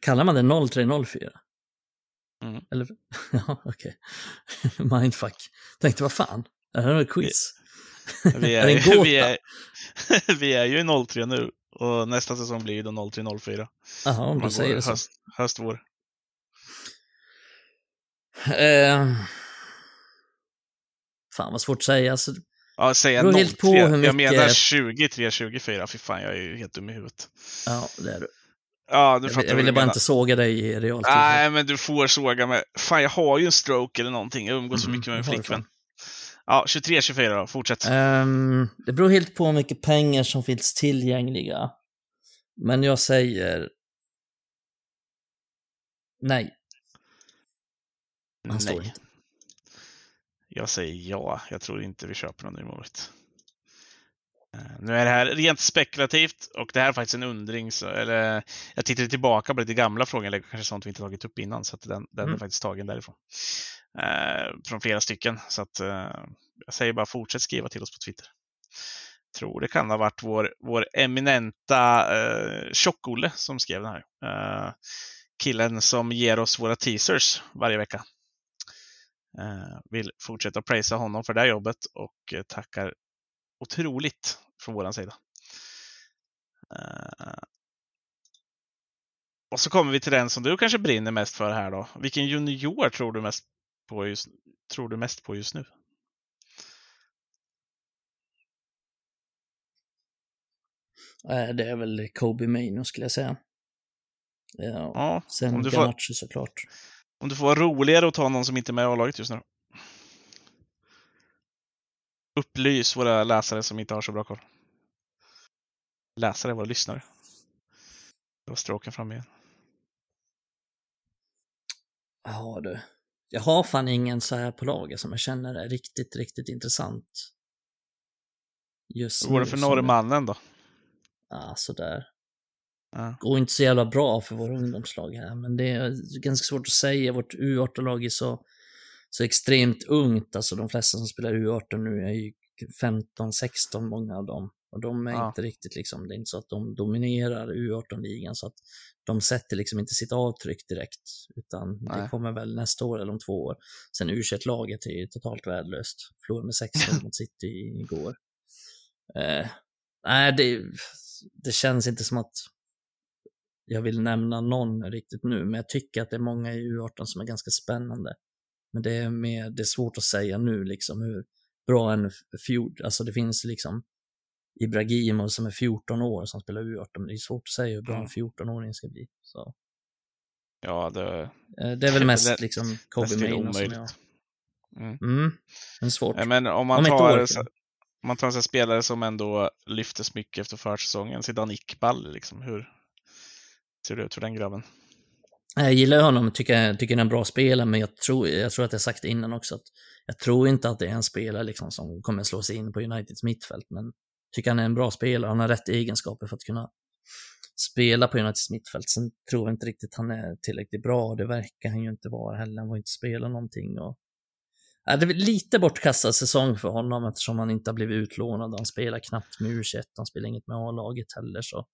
Kallar man det 03-04? Eller, ja, okej. Okay. Mindfuck. Tänkte, vad fan? Är det här ett quiz? Vi är, är, är vi, är, vi är ju i 03 nu och nästa säsong blir ju då 03-04. Jaha, om du säger det så. Höst, höst vår. Eh, fan vad svårt att säga. Alltså, ja, säga 03. Helt på hur mycket... Jag menar 23-24. Fy fan, jag är ju helt dum i huvudet. Ja, det är du. Ja, du jag, jag ville bara inte såga dig i realtid. Nej, men du får såga mig. Fan, jag har ju en stroke eller någonting. Jag umgås mm, så mycket med min flickvän. Ja, 23-24 då, fortsätt. Um, det beror helt på hur mycket pengar som finns tillgängliga. Men jag säger nej. Han nej. står inte. Jag säger ja. Jag tror inte vi köper någon ny målvakt. Nu är det här rent spekulativt och det här är faktiskt en undring. Så, eller, jag tittade tillbaka på lite gamla frågor, eller kanske sånt vi inte tagit upp innan, så att den, den mm. är faktiskt tagen därifrån. Eh, från flera stycken. Så att, eh, jag säger bara fortsätt skriva till oss på Twitter. Tror det kan ha varit vår, vår eminenta eh, Tjock-Olle som skrev den här. Eh, killen som ger oss våra teasers varje vecka. Eh, vill fortsätta prisa honom för det här jobbet och eh, tackar otroligt från vår sida. Uh, och så kommer vi till den som du kanske brinner mest för här då. Vilken junior tror du mest på just, tror du mest på just nu? Det är väl Kobe Maino skulle jag säga. Ja, ja sen om du såklart. Om du får vara roligare att ta någon som inte är med i A-laget just nu Upplys våra läsare som inte har så bra koll. Läsare, våra lyssnare. Det var stråken fram igen. Ja du. Jag har fan ingen så här på laget som jag känner är riktigt, riktigt intressant. Just Hur går det för norrmannen då? Ja, sådär. Ja. Går inte så jävla bra för våra ungdomslag här, men det är ganska svårt att säga. Vårt U18-lag är så så extremt ungt. Alltså de flesta som spelar U18 nu är ju 15, 16 många av dem. Och de är ja. inte riktigt liksom, det är inte så att de dominerar U18-ligan så att de sätter liksom inte sitt avtryck direkt. Utan Nej. det kommer väl nästa år eller om två år. Sen u laget är ju totalt värdelöst. Förlorade med 16 mot City igår. Eh, nej, det, det känns inte som att jag vill nämna någon riktigt nu, men jag tycker att det är många i U18 som är ganska spännande. Men det är, mer, det är svårt att säga nu liksom hur bra en 14, alltså det finns liksom Ibrahimov som är 14 år som spelar U18, men det är svårt att säga hur bra en 14-åring ska bli. Så. Ja, det... Eh, det är väl mest det, liksom Kobe Maino som jag... Mm. Mm, det är svårt. Men om man om tar, om man tar en spelare som ändå lyftes mycket efter försäsongen, Zidane Iqbal, liksom, hur ser det ut för den grabben? Jag gillar honom, tycker, tycker han är en bra spelare, men jag tror, jag tror att jag sagt innan också att jag tror inte att det är en spelare liksom som kommer slå sig in på Uniteds mittfält, men tycker han är en bra spelare. Han har rätt egenskaper för att kunna spela på Uniteds mittfält. Sen tror jag inte riktigt han är tillräckligt bra och det verkar han ju inte vara heller. Han var inte spela någonting och Ja, det är lite bortkastad säsong för honom eftersom han inte har blivit utlånad. Han spelar knappt med U21, han spelar inget med A-laget heller, så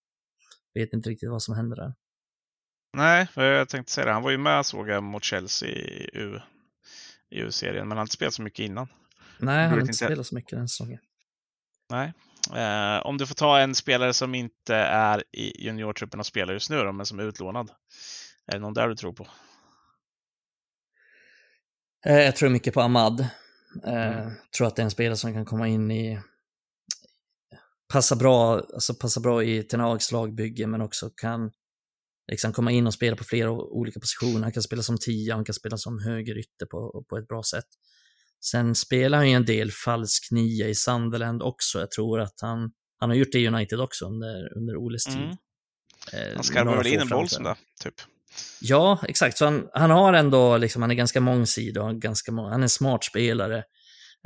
vet inte riktigt vad som händer där. Nej, jag tänkte säga det. Han var ju med såg jag mot Chelsea i, U, i U-serien, men han har inte spelat så mycket innan. Nej, han har inte spelat så mycket den säsongen. Nej. Eh, om du får ta en spelare som inte är i juniortruppen och spelar just nu då, men som är utlånad. Är det någon där du tror på? Eh, jag tror mycket på Ahmad. Eh, mm. Tror att det är en spelare som kan komma in i passa bra, alltså passa bra i Tenags lagbygge men också kan liksom komma in och spela på flera olika positioner. Han kan spela som tia, han kan spela som högerytter på, på ett bra sätt. Sen spelar han ju en del falsk nia i Sunderland också. Jag tror att han, han har gjort det i United också under, under Oles tid. Mm. Eh, Han skarvar väl in en boll som där, typ. Ja, exakt. Så han, han har ändå, liksom, han är ganska mångsidig och ganska han är en smart spelare.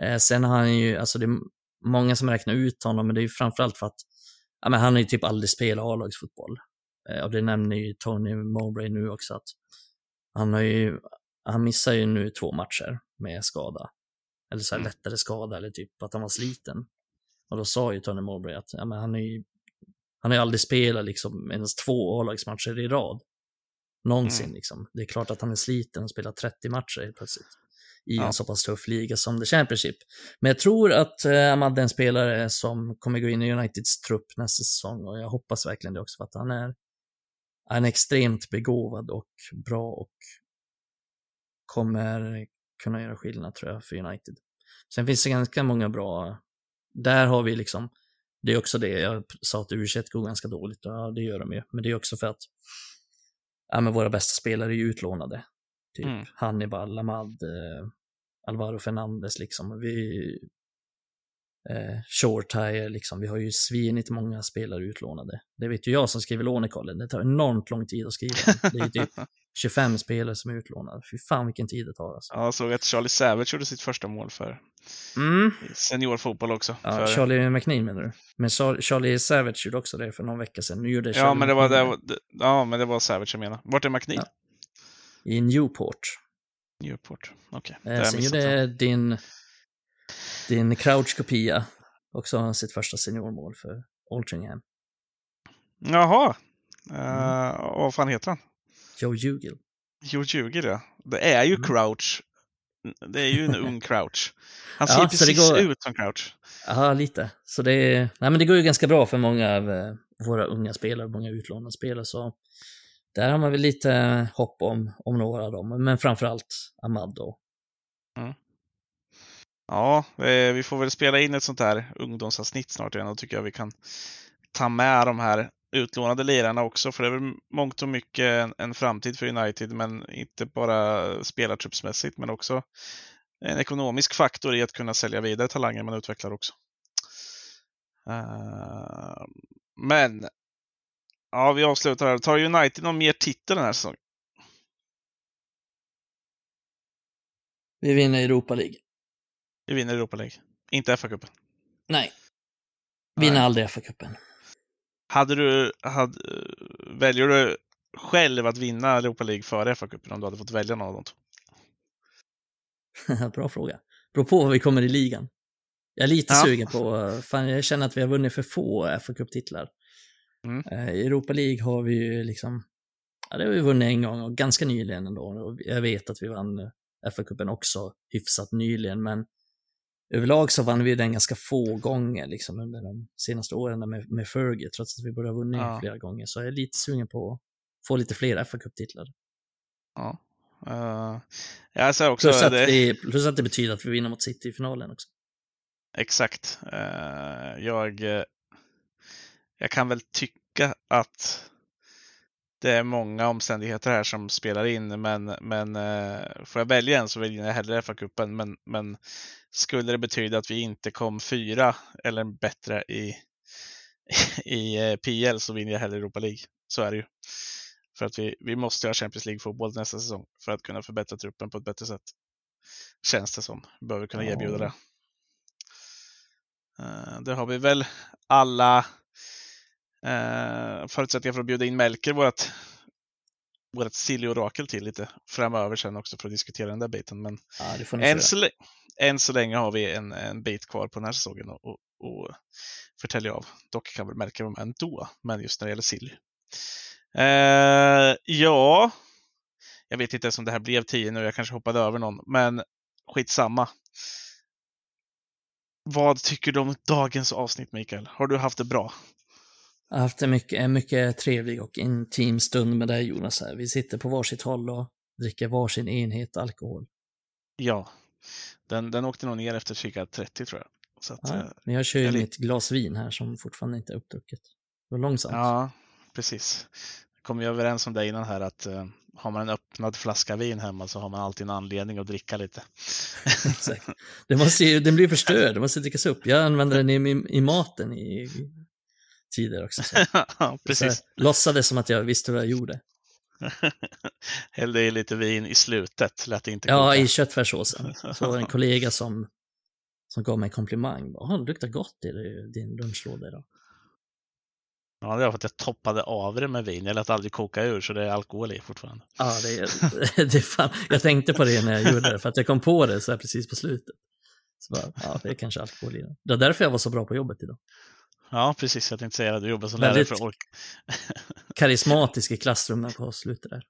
Eh, sen har han ju, alltså det är många som räknar ut honom, men det är ju framförallt för att ja, men han har ju typ aldrig spelat A-lagsfotboll. Eh, och det nämner ju Tony Mowbray nu också att han har ju, han missar ju nu två matcher med skada. Eller så här Mm. lättare skada eller typ att han var sliten. Och då sa ju Tony Mowbray att ja, men han är ju, han har ju aldrig spelat liksom ens två A-lagsmatcher i rad. Någonsin Mm. liksom. Det är klart att han är sliten och spelar 30 matcher helt plötsligt. I Ja. en så pass tuff liga som The Championship. Men jag tror att eh, Ahmad är en spelare som kommer gå in i Uniteds trupp nästa säsong och jag hoppas verkligen det också för att han är, han är extremt begåvad och bra och kommer kunna göra skillnad tror jag för United. Sen finns det ganska många bra, där har vi liksom, det är också det, jag sa att u går ganska dåligt, ja det gör de ju, men det är också för att ja, men våra bästa spelare är utlånade. Typ Mm. Hannibal, Ahmad, eh, Alvaro Fernandes liksom. Vi, eh, Shortire liksom. Vi har ju svinigt många spelare utlånade. Det vet ju jag som skriver lånekollen. Det tar enormt lång tid att skriva. Det är ju typ 25 spelare som är utlånade. Fy fan vilken tid det tar alltså. Ja, jag såg att Charlie Savage gjorde sitt första mål för Mm. seniorfotboll också. Ja, för... Charlie McNeil menar du? Men Char- Charlie Savage gjorde också det för någon vecka sedan. Nu gjorde ja, men det var, det, var- ja, men det var Savage jag menar. Vart är McNeil? Ja. i Newport. Newport. Okej, det Eh, sen gjorde din, din Crouch-kopia också sitt första seniormål för Altringham. Jaha. Mm. Uh, vad fan heter han? Joe Jugel. Jo, ljuger det. Det är ju Mm. Crouch. Det är ju en ung Crouch. Han Ja, ser det precis går- ut som Crouch. Ja, lite. Så det, nej, men det går ju ganska bra för många av eh, våra unga spelare, många utlånade spelare. Så där har man väl lite hopp om, om några av dem, men framförallt Ahmad då. Ja, eh, vi får väl spela in ett sånt här ungdomsavsnitt snart igen och tycker jag vi kan ta med de här utlånade lirarna också, för det är väl mångt och mycket en, framtid för United, men inte bara spelartruppsmässigt, men också en ekonomisk faktor i att kunna sälja vidare talanger man utvecklar också. Eh, men, ja, vi avslutar här. Tar United någon mer titel den här säsongen? Vi vinner Europa League. Vi vinner Europa League. Inte FA-cupen. Nej. Vinner Nej. aldrig FA-cupen. Hade du, hade, väljer du själv att vinna Europa League före FA-cupen om du hade fått välja någon av dem? Bra fråga. Beror på vad vi kommer i ligan. Jag är lite Ja. sugen på, fan jag känner att vi har vunnit för få fa Cup-titlar. Mm. Eh, I Europa League har vi ju liksom, ja det har vi vunnit en gång och ganska nyligen ändå. Och jag vet att vi vann fa cupen också hyfsat nyligen, men överlag så vann vi den ganska få gånger liksom under de senaste åren med, med Fergie, trots att vi borde ha vunnit Ja. flera gånger. Så jag är lite sugen på att få lite fler fa Cup-titlar. Ja. Uh, jag säger också Plus, att det, det, plus att det betyder att vi vinner mot City i finalen också. exakt. Eh, jag, eh, jag kan väl tycka att det är många omständigheter här som spelar in, men, men uh, får jag välja en så väljer jag hellre FA-cupen. Men, men skulle det betyda att vi inte kom fyra eller bättre i, i eh, PL så vinner jag hellre Europa League. Så är det ju. För att vi, vi måste ha Champions League-fotboll nästa säsong för att kunna förbättra truppen på ett bättre sätt. Känns det som. Vi behöver kunna erbjuda det. Eh, Det har vi väl alla eh, förutsättningar för att bjuda in Melker, vårt, vårt Silly-orakel till lite framöver sen också för att diskutera den där biten. Men Ja, än så, lä- än så länge har vi en, en bit kvar på den här säsongen och, och, och förtälja av. Dock kan Melker vara med ändå, men just när det gäller Silly. Eh, ja, jag vet inte ens om det här blev 10 nu, jag kanske hoppade över någon, men skitsamma. Vad tycker du om dagens avsnitt Mikael? Har du haft det bra? Jag har haft en mycket, en mycket trevlig och intim stund med dig Jonas. Här. Vi sitter på varsitt håll och dricker varsin enhet alkohol. Ja. Den, den åkte nog ner efter cirka 30 tror jag. Så att, Ja, eh, men jag kör ju mitt glas vin här som fortfarande inte är uppdrucket. Det var långsamt. Ja, precis. Kom vi överens om det innan här att eh, har man en öppnad flaska vin hemma så har man alltid en anledning att dricka lite. Exakt. Det måste ju, den blir förstörd, den måste drickas upp. Jag använder den i, i maten i tider också. Så. ja, precis. Så jag låtsades som att jag visste vad jag gjorde. Hällde i lite vin i slutet, lät det inte Ja, koka. i köttfärssåsen. Så var det en kollega som, som gav mig en komplimang. Bara, "Åh, det luktar gott i din lunchlåda idag. Ja, det var för att jag toppade av det med vin. Jag lät aldrig koka ur, så det är alkohol i fortfarande. Ja, det, är- det är fan, jag tänkte på det när jag gjorde det, för att jag kom på det så här precis på slutet. Så bara, ja, det är kanske alkohol i den. Det var därför jag var så bra på jobbet idag. Ja, precis. Jag tänkte säga att du jobbar som lärare för att, orka, Karismatisk i klassrummet på slutet där.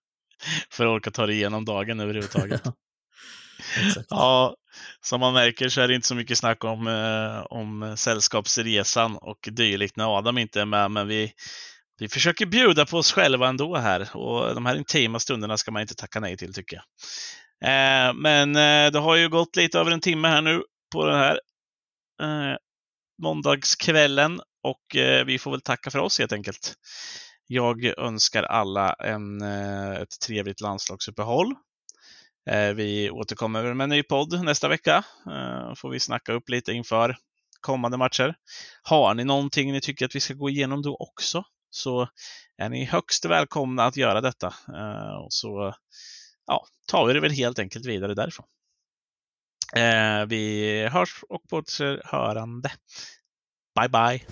för att orka ta dig igenom dagen överhuvudtaget. Exakt. Ja, som man märker så är det inte så mycket snack om, eh, om sällskapsresan och dylikt när Adam inte är med, men vi, vi försöker bjuda på oss själva ändå här och de här intima stunderna ska man inte tacka nej till tycker jag. Eh, men eh, det har ju gått lite över en timme här nu på den här eh, måndagskvällen och eh, vi får väl tacka för oss helt enkelt. Jag önskar alla en, eh, ett trevligt landslagsuppehåll. Eh, Vi återkommer med en ny podd nästa vecka. Eh, Får vi snacka upp lite inför kommande matcher. Har ni någonting ni tycker att vi ska gå igenom då också så är ni högst välkomna att göra detta. Eh, Och så ja, tar vi det väl helt enkelt vidare därifrån. Eh, Vi hörs och på hörande. bye-bye.